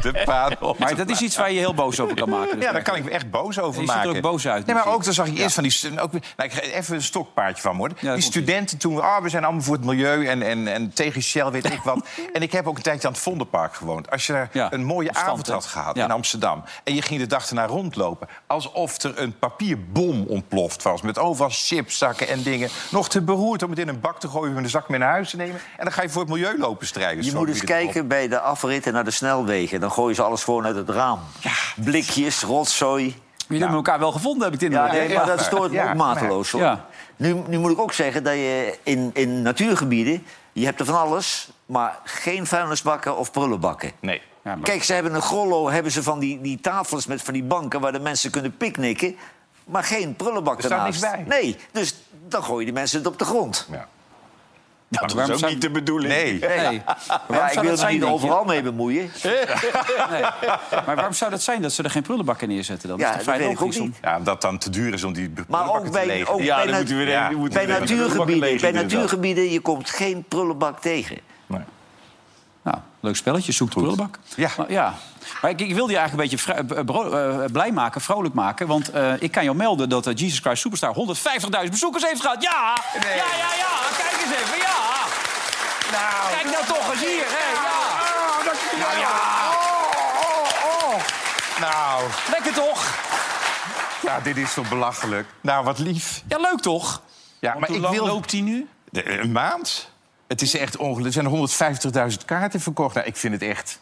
De. Maar dat is iets waar je heel boos over kan maken. dus Ja, daar kan ik me echt boos over Je ziet er maken. ook boos uit, Nee, maar ook, dan zag ik eerst van die... Ook, weer- nou, ik ga even een stokpaardje van worden. die studenten toen... Ah, we zijn allemaal voor het milieu en, en, en tegen Shell, weet ik wat. en ik heb ook een tijdje aan het Vondelpark gewoond. Als je daar Ja, een mooie avond had gehad Ja. in Amsterdam... en je ging de dag erna rondlopen... alsof er een papierbom ontploft was... met overal chipszakken en dingen. Nog te beroerd om het in een bak te gooien... en een zak mee naar huis te nemen. En dan ga je voor het milieu lopen strijden. Je moet eens kijken bij de afritten naar de snelwegen. Dan gooien ze alles gewoon uit het raam. Blikjes, rotzooi. Jullie hebben elkaar wel gevonden, heb ik het Ja, nee, maar dat stoort me Ja, ook mateloos. Hoor. Ja. Nu, nu moet ik ook zeggen dat je in, in natuurgebieden... je hebt er van alles, maar geen vuilnisbakken of prullenbakken. Nee. Ja, maar- Kijk, ze hebben een grollo, hebben ze van die, die tafels met van die banken... waar de mensen kunnen picknicken, maar geen prullenbak Er staat ernaast. niks bij. Nee, dus dan gooien die mensen het op de grond. Ja. Dat is waarom ook zou- niet de bedoeling. Nee. Nee. Ja, Waarom ik zou wil dat er zijn, niet overal mee bemoeien. Nee. Maar waarom zou dat zijn dat ze er geen prullenbakken neerzetten dan? Ja, is toch dat vrij weet ik ook niet. Ja, omdat het dan te duur is om die Maar prullenbakken te legen. ook Ja, bij, na- moeten we Ja. moeten natuurgebieden, bij natuurgebieden, je komt geen prullenbak tegen. Nee. Nou, leuk spelletje, zoek de prullenbak. Ja. Ja. maar ik, ik wilde je eigenlijk een beetje eh, eh, blij maken, vrolijk maken. Want eh, ik kan jou melden dat eh, Jesus Christ Superstar 150.000 bezoekers heeft gehad. Ja! Ja, ja, ja! Kijk eens even, ja! Nou, Kijk nou toch eens hier, hè! Ja! Nou ja! Nou, Lekker toch? ja, dit is toch belachelijk. Nou, wat lief. Ja, leuk toch? Ja, maar Hoe ik lang wil... loopt hij nu? De- een maand? Het is echt ongelooflijk. Er zijn 150.000 kaarten verkocht. Nou, ik vind het echt...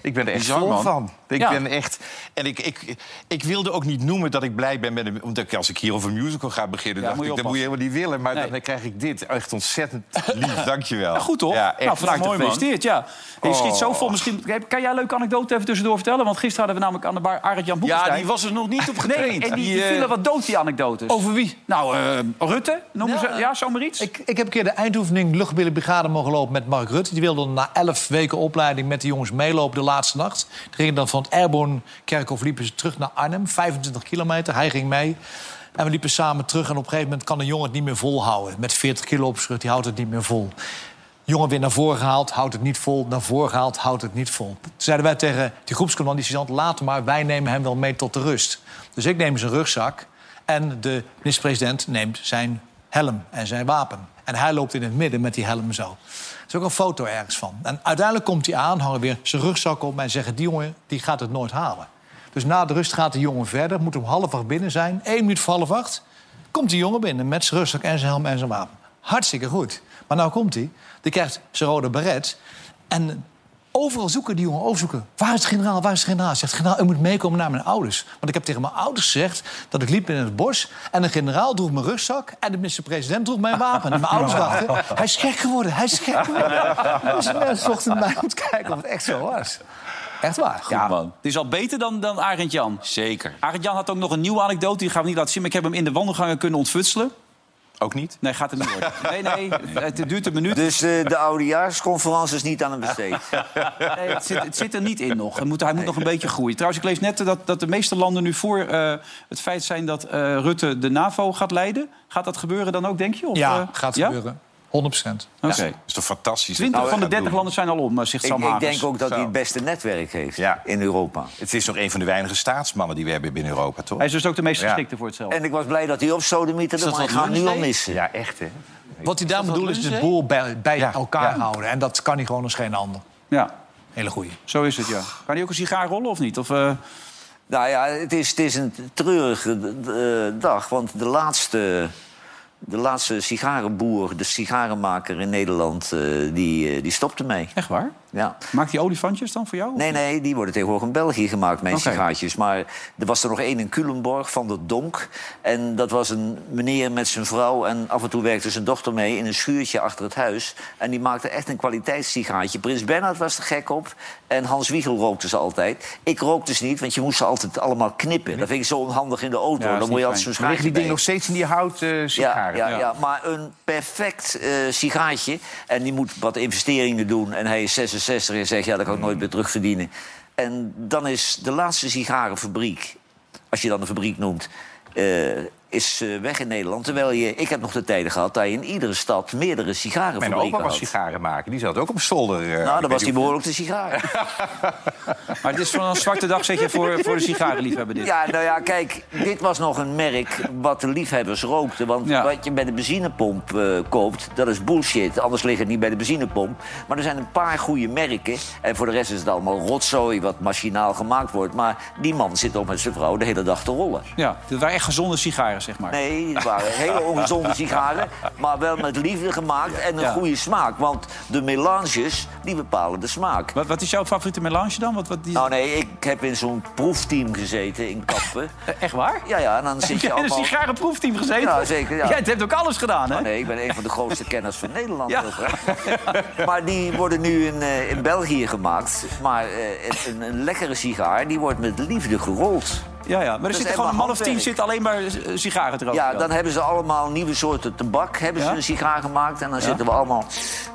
Ik ben er echt Bizar, vol man. van. Ik Ja. ben echt... En ik, ik, ik wilde ook niet noemen dat ik blij ben met een... Omdat ik, als ik hier over een musical ga beginnen... Ja, dacht moet je ik, dat moet je helemaal niet willen. Maar Nee. dan krijg ik dit. Echt ontzettend lief. Dankjewel. Ja, goed toch? Ja, echt. nou, van harte Mooi, man. gefeliciteerd. Ja. Je schiet zo Oh. vol. Misschien, kan jij een leuke anekdote even tussendoor vertellen? Want gisteren hadden we namelijk aan de bar Arend-Jan Ja, Boekenstein. die was er nog niet op getraind. Nee, en die, die eh, vielen wat dood, die anekdotes. Over wie? Nou, eh, Rutte, noemen ze... Ja, zomaar iets? Ik, ik heb een keer de eindoefening luchtbillenbrigade mogen lopen met Mark Rutte. Die wilde na elf weken opleiding met de jongens meelopen de laatste nacht. Die gingen dan van het Airborne Kerkhof liepen ze terug naar Arnhem. 25 kilometer, hij ging mee. En we liepen samen terug en op een gegeven moment kan een jongen het niet meer volhouden. Met 40 kilo op die houdt het niet meer vol. Jongen weer naar voren gehaald, houdt het niet vol. Naar voren gehaald, houdt het niet vol. Toen zeiden wij tegen die groepscommandant, laat maar, wij nemen hem wel mee tot de rust. Dus ik neem zijn rugzak en de minister-president neemt zijn helm en zijn wapen. En hij loopt in het midden met die helm zo. Is ook een foto ergens van. En uiteindelijk komt hij aan, hangen weer zijn rugzak op... en zeggen, die jongen die gaat het nooit halen. Dus na de rust gaat de jongen verder, moet om half acht binnen zijn. Eén minuut voor half acht komt die jongen binnen met zijn rugzak en zijn helm en zijn wapen. Hartstikke goed. Maar nou komt hij, die krijgt zijn rode beret... en overal zoeken die jongen, overzoeken. Waar is de generaal, waar is de generaal? Zegt generaal, u moet meekomen naar mijn ouders. Want ik heb tegen mijn ouders gezegd dat ik liep in het bos... en de generaal droeg mijn rugzak en de minister-president droeg mijn wapen. En mijn ouders dachten, hij is gek geworden, hij is gek geworden. Dus mensen zochten mij om te kijken of het echt zo was. Echt waar. Ja, het is al beter dan, dan Arend Jan. Zeker. Arend Jan had ook nog een nieuwe anekdote, die gaan we niet laten zien. Maar ik heb hem in de wandelgangen kunnen ontfutselen. Ook niet? Nee, gaat het niet worden. Nee, nee, het duurt een minuut. Dus eh, de oudejaarsconferentie is niet aan hem besteed. Nee, het, zit, het zit er niet in nog. Hij moet, hij moet nog een beetje groeien. Trouwens, ik lees net dat, dat de meeste landen nu voor eh, het feit zijn... dat eh, Rutte de NAVO gaat leiden. Gaat dat gebeuren dan ook, denk je? Of, Ja, eh, gaat ja? gebeuren. 100 procent. Oké. Dat is toch fantastisch? 20 van de 30 landen zijn al om, eh, zegt Ik, Sam ik Hagers. denk ook dat hij het beste netwerk heeft Ja. in Europa. Het is nog een van de weinige staatsmannen die we hebben binnen Europa, toch? Hij is dus ook de meest Ja. geschikte voor hetzelfde. En ik was blij dat hij op sodemieterde, Is dat maar ik wat ga hem nu al missen. Ja, echt, hè? Wat hij daar bedoelt is de boel bij, bij Ja, elkaar ja. houden. En dat kan hij gewoon als geen ander. Ja, Hele goeie. zo is het, ja. Kan hij ook een sigaar rollen of niet? Of, eh, Nou ja, het is, het is een treurige eh, dag, want de laatste, de laatste sigarenboer, de sigarenmaker in Nederland, eh, die, eh, die stopte mee. echt waar? Ja. Maakt hij olifantjes dan voor jou? Nee, nee, die worden tegenwoordig in België gemaakt, mijn Oké. sigaartjes. Maar er was er nog één in Culemborg van de Donk. En dat was een meneer met zijn vrouw. En af en toe werkte zijn dochter mee in een schuurtje achter het huis. En die maakte echt een kwaliteitssigaartje. Prins Bernhard was er gek op. En Hans Wiegel rookte ze altijd. Ik rookte ze niet, want je moest ze altijd allemaal knippen. Dat vind ik zo onhandig in de auto. Ja, Dan moet je altijd zo'n schaartje die dingen nog steeds in die houten ja, sigaren? ja, ja, maar een perfect eh sigaartje. En die moet wat investeringen doen. En hij is 66 en zegt, ja, dat kan ik nooit meer terugverdienen. En dan is de laatste sigarenfabriek, als je dan een fabriek noemt... eh, is eh, weg in Nederland. Terwijl je, ik heb nog de tijden gehad dat je in iedere stad meerdere Mijn sigarenfabrieken opa was sigaren maken. Die zat ook op zolder. eh, ik Nou, dan was hij of- behoorlijk de sigaren. Maar het is van een zwarte dag, zeg je, voor, voor de sigarenliefhebber dit. Ja, nou ja, kijk, dit was nog een merk wat de liefhebbers rookten. Want Ja. wat je bij de benzinepomp eh, koopt, dat is bullshit. Anders ligt het niet bij de benzinepomp. Maar er zijn een paar goede merken. En voor de rest is het allemaal rotzooi wat machinaal gemaakt wordt. Maar die man zit ook met zijn vrouw de hele dag te rollen. Ja, dat waren echt gezonde sigaren, zeg maar. Nee, het waren hele ongezonde sigaren. Maar wel met liefde gemaakt en een Ja. goede smaak. Want de melanges, die bepalen de smaak. Wat, wat is jouw favoriete melange dan? Wat, wat die... Nou nee, ik heb in zo'n proefteam gezeten in Kampen. Eh, Echt waar? Ja, ja, en dan zit je jij in een allemaal... sigarenproefteam gezeten? Ja, zeker, ja. Jij hebt ook alles gedaan, hè? Oh, nee, ik ben een van de grootste kenners van Nederland. Ja. Maar die worden nu in, eh, in België gemaakt. Maar eh, een, een lekkere sigaar, die wordt met liefde gerold. Ja, ja. Maar er zitten gewoon een man of tien zit alleen maar sigaren te roken. Ja, dan hebben ze allemaal nieuwe soorten tabak. Hebben ze een sigaar gemaakt. En dan zitten we allemaal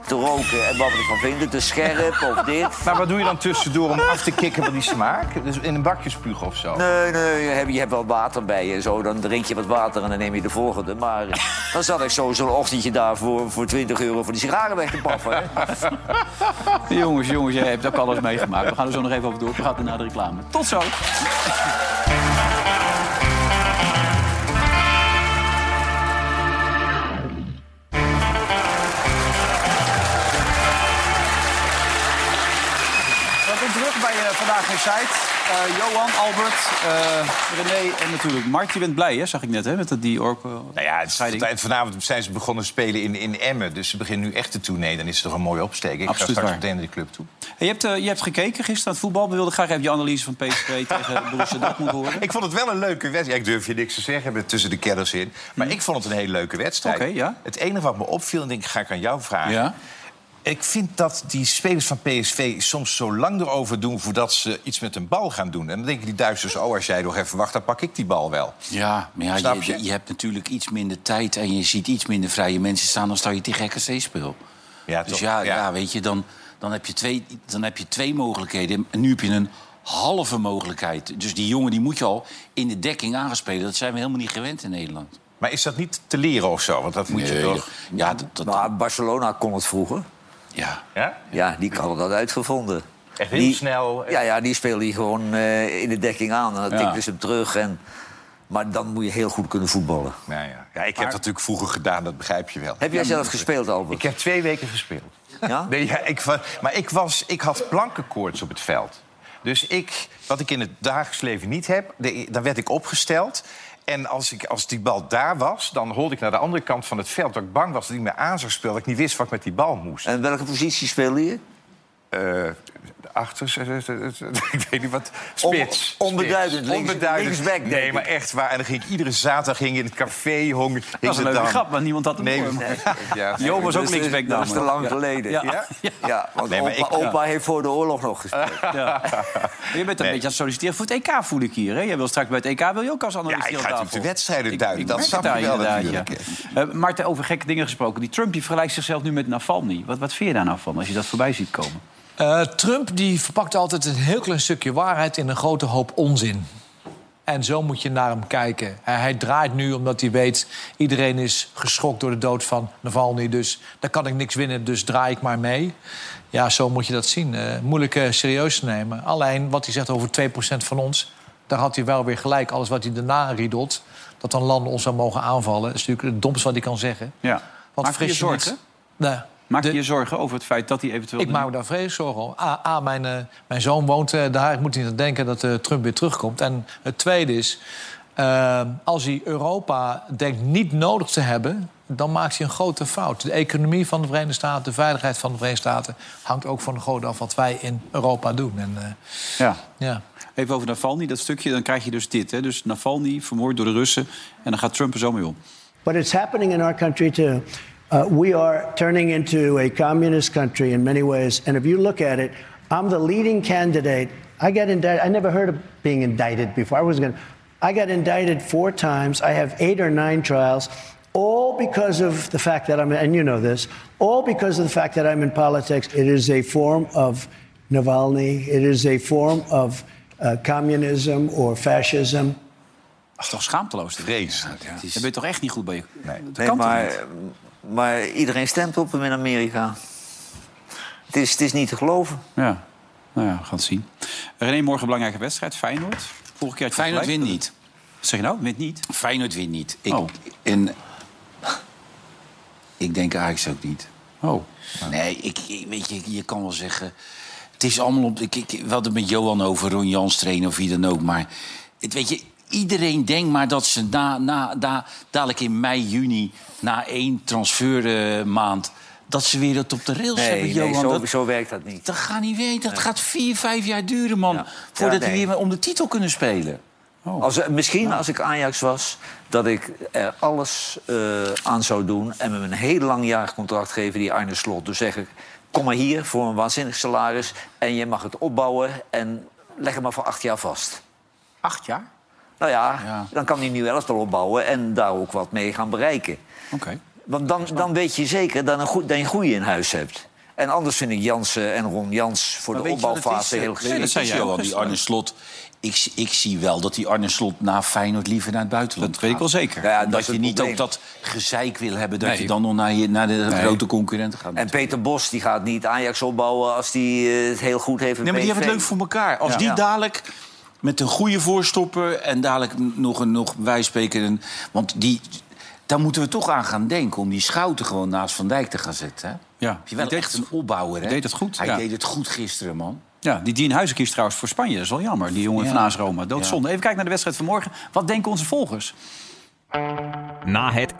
te roken. En wat we ervan vinden, te scherp of dit. Maar wat doe je dan tussendoor om af te kicken van die smaak? Dus in een bakje spugen of zo? Nee, nee, je hebt, je hebt wel water bij je. Zo, dan drink je wat water en dan neem je de volgende. Maar dan zat ik zo zo'n ochtendje daar voor, voor 20 euro voor die sigaren weg te paffen. Hè. Jongens, jongens, jij hebt ook alles meegemaakt. We gaan er zo nog even over door. We gaan naar de reclame. Tot zo. Bij eh, Johan, Albert, eh, René en natuurlijk Mart. Je bent blij, hè? Zag ik net, hè? Met dat die. Nou ja, het is tijd- vanavond zijn ze begonnen spelen in, in Emmen. Dus ze beginnen nu echt de tournee. Dan is het toch een mooie opsteek. Ik Absoluut ga straks waar. meteen naar die club toe. Hey, je, hebt, eh, je hebt gekeken gisteren naar het voetbal. We wilden graag even je analyse van PSV tegen Borussia Dortmund horen. Ik vond het wel een leuke wedstrijd. Ik durf je niks te zeggen met tussen de kedders in. Maar ik vond het een hele leuke wedstrijd. Oké, ja. Het enige wat me opviel, en denk ik, ga ik aan jou vragen. Ja. Ik vind dat die spelers van PSV soms zo lang erover doen... voordat ze iets met een bal gaan doen. En dan denken die Duitsers, oh, als jij nog even wacht... dan pak ik die bal wel. Ja, maar ja, Snap je, je? je hebt natuurlijk iets minder tijd en je ziet iets minder vrije mensen staan dan stel je tegen RKC speel. Ja, Dus toch? ja, ja. weet je, dan, dan, heb je twee, dan heb je twee mogelijkheden. En nu heb je een halve mogelijkheid. Dus die jongen die moet je al in de dekking aanspelen. Dat zijn we helemaal niet gewend in Nederland. Maar is dat niet te leren of zo? Want dat moet je toch... Ja, dat, dat, Maar Barcelona kon het vroeger. Ja. Ja? Ja, die had dat uitgevonden. Echt heel Die- snel. Ja, ja, die speelde hij gewoon eh, in de dekking aan. En dan Ja. tikte ze hem terug. En, maar dan moet je heel goed kunnen voetballen. Ja, ja. ja, ik heb dat natuurlijk vroeger gedaan, dat begrijp je wel. Heb jij zelf gespeeld, Albert? Ik heb twee weken gespeeld. Ja? Nee, ja, ik, maar ik, was, ik had plankenkoorts op het veld. Dus ik, wat ik in het dagelijks leven niet heb, de- dan werd ik opgesteld. En als, ik, als die bal daar was, dan holde ik naar de andere kant van het veld... dat ik bang was dat ik me aan zou spelen, dat ik niet wist wat ik met die bal moest. En welke positie speelde je? Eh, achter, eh, ik weet niet wat, spits. On- onbeduidend, Spits. links- onbeduidend. linksback, Nee, ik. maar echt waar. En dan ging ik iedere zaterdag ging ik in het café hongen. Dat was een leuke grap, maar niemand had hem Nee, nee. Ja, Jo was ook is- linksback Dat is te lang Ja. geleden. Ja. Ja, want Nee, maar opa, ik- opa heeft voor de oorlog nog gespeeld. Je bent een beetje aan het solliciteren voor het EK, voel ik hier. Hè? Je wil straks bij het EK wil je ook als analist Ja, ik ga tafel. de wedstrijden Ik- duiden. ik Dat snap aan wel natuurlijk. Maarten, over gekke dingen gesproken. Die Trump die vergelijkt zichzelf nu met Navalny. Wat, wat vind je daar nou van als je dat voorbij ziet komen? Eh, Trump die verpakt altijd een heel klein stukje waarheid in een grote hoop onzin. En zo moet je naar hem kijken. Hij draait nu omdat hij weet... iedereen is geschokt door de dood van Navalny. Dus daar kan ik niks winnen, dus draai ik maar mee. Ja, zo moet je dat zien. Eh, moeilijk eh, serieus te nemen. Alleen wat hij zegt over 2% van ons... daar had hij wel weer gelijk. Alles wat hij daarna riedelt... dat dan landen ons zou mogen aanvallen... is natuurlijk het domste wat hij kan zeggen. Ja. Want Maak je je fris niks- zorgen? Nee. Maak je je zorgen over het feit dat hij eventueel... Ik maak me daar vreselijk zorgen om. A, A, mijn, eh, mijn zoon woont eh, daar. Ik moet niet aan denken dat eh, Trump weer terugkomt. En het tweede is... als hij Europa denkt niet nodig te hebben... dan maakt hij een grote fout. De economie van de Verenigde Staten, de veiligheid van de Verenigde Staten... hangt ook van de groot af wat wij in Europa doen. En, eh, Ja. ja. Even over Navalny, dat stukje. Dan krijg je dus dit. Hè? Dus Navalny vermoord door de Russen. En dan gaat Trump er zo mee om. But it's happening in our country too. Uh, we are turning into a communist country in many ways. And if you look at it, I'm the leading candidate. I got indicted. I never heard of being indicted before. I was going. I got indicted four times. I have eight or nine trials, all because of the fact that I'm. And you know this. All because of the fact that I'm in politics. It is a form of Navalny. It is a form of uh, communism or fascism. Dat is toch schaamteloos? Vrees. Ja. Dan ben je toch echt niet goed bij je... Nee, dat Nee, kan toch maar, niet? Maar iedereen stemt op hem in Amerika. Het is, het is niet te geloven. Ja. Nou ja, we gaan het zien. René, morgen een belangrijke wedstrijd. Feyenoord. Vorige keer had je Feyenoord wint niet. Wat zeg je nou? Wint niet? Feyenoord wint niet. Ik, Oh. En ik denk Ajax ook niet. Oh. Nee, ik, ik- weet je, je kan wel zeggen... Het is allemaal op... Ik, ik, we hadden het met Johan over Ron Jans trainen of wie dan ook. Maar het, weet je, iedereen denkt maar dat ze na, na, na, dadelijk in mei, juni... na één transfermaand... dat ze weer het op de rails hebben, Nee, Johan. nee zo, dat, zo werkt dat niet. dat gaat niet weten. Dat gaat vier, vijf jaar duren, man. Voordat Ja, we nee. weer om de titel kunnen spelen. Als, er- misschien als ik Ajax was, dat ik er alles eh, aan zou doen... en met een heel langjarig contract geven, die Arne Slot. Dus zeg ik, kom maar hier voor een waanzinnig salaris... en je mag het opbouwen en leg het maar voor acht jaar vast. Acht jaar? Nou ja, dan kan hij nu elftal opbouwen en daar ook wat mee gaan bereiken. Oké. Want dan, dan weet je zeker dat, een goed, dat je een goede in huis hebt. En anders vind ik Jansen en Ron Jans voor Maar de opbouwfase heel Nee, geschikt. dat zei jij al, die Arne Slot. Ik, ik zie wel dat die Arne Slot na Feyenoord liever naar het buitenland Dat weet ik wel zeker. Ja, dat je niet ook dat gezeik wil hebben... dat Nee. je dan nog naar, je, naar de Nee. grote concurrenten gaat. En Peter Bos die gaat niet Ajax opbouwen als hij het heel goed heeft Nee, maar die PSV. hebben het leuk voor elkaar. Als Ja. die dadelijk met een goede voorstopper... en dadelijk nog een nog wijspreker... een- Want die, daar moeten we toch aan gaan denken... om die Schouten gewoon naast Van Dijk te gaan zetten. Hè? Ja. Je wel deed echt een opbouwer, hè? Deed het goed, Hij ja. deed het goed gisteren, man. Ja, die Dien Huizen kiest trouwens voor Spanje. Dat is wel jammer. Die jongen Ja. van AS Roma. Doodzonde. Even kijken naar de wedstrijd van morgen. Wat denken onze volgers? Na het 1-1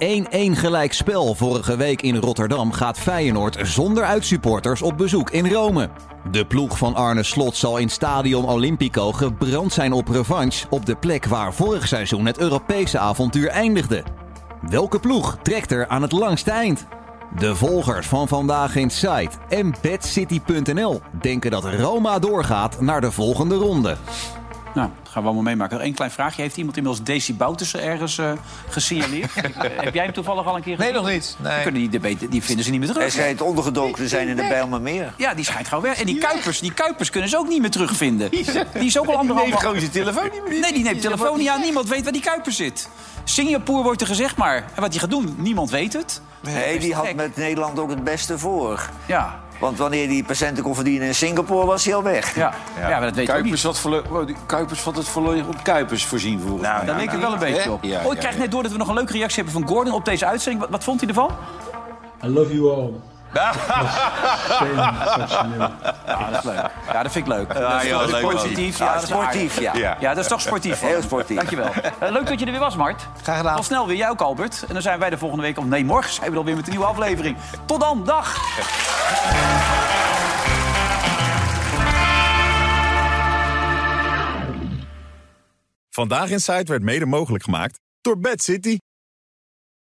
gelijkspel vorige week in Rotterdam gaat Feyenoord zonder uitsupporters op bezoek in Rome. De ploeg van Arne Slot zal in Stadion Olimpico gebrand zijn op revanche op de plek waar vorig seizoen het Europese avontuur eindigde. Welke ploeg trekt er aan het langste eind? De volgers van Vandaag in Site en BadCity.nl denken dat Roma doorgaat naar de volgende ronde. Nou, dat gaan we allemaal meemaken. Nog één klein vraagje. Heeft iemand inmiddels Daisy Boutersen ergens eh, gesignaleerd? Heb jij hem toevallig al een keer gezien? Nee, nog niet. Nee. Die, kunnen die, die vinden ze niet meer terug. Hij schijnt ondergedoken te zijn in de Bijlmermeer. Ja, die schijnt gewoon weg. En die Kuipers, die Kuipers kunnen ze ook niet meer terugvinden. Die is ook al anderhalf... neemt gewoon zijn telefoon niet meer. Nee, die neemt telefoon niet aan. Niemand weet waar die Kuipers zit. Singapore wordt er gezegd, maar en wat hij gaat doen, niemand weet het. Nee, die had met Nederland ook het beste voor. Ja. Want wanneer die patiënten kon verdienen in Singapore, was hij al weg. Ja, ja. maar dat weet ook Kuipers die Kuipers had het volledig op Kuipers voorzien volgens mij. Daar leek het wel een beetje op. Ja, oh, ik ja, krijg ja. net door dat we nog een leuke reactie hebben van Gordon op deze uitzending. Wat, wat vond hij ervan? I love you all. Ja, dat is leuk. Ja, dat vind ik leuk. Ja, dat is ja, leuk. sportief. Ja, Ja, dat is sportief, aardig. ja. Ja, dat is toch sportief. Heel sportief. Dankjewel. Eh, leuk dat je er weer was, Mart. Graag gedaan. Al snel weer, jij ook, Albert. En dan zijn wij de volgende week, of nee, morgen zijn we dan weer met een nieuwe aflevering. Tot dan, dag! Vandaag in Site werd mede mogelijk gemaakt door Bad City.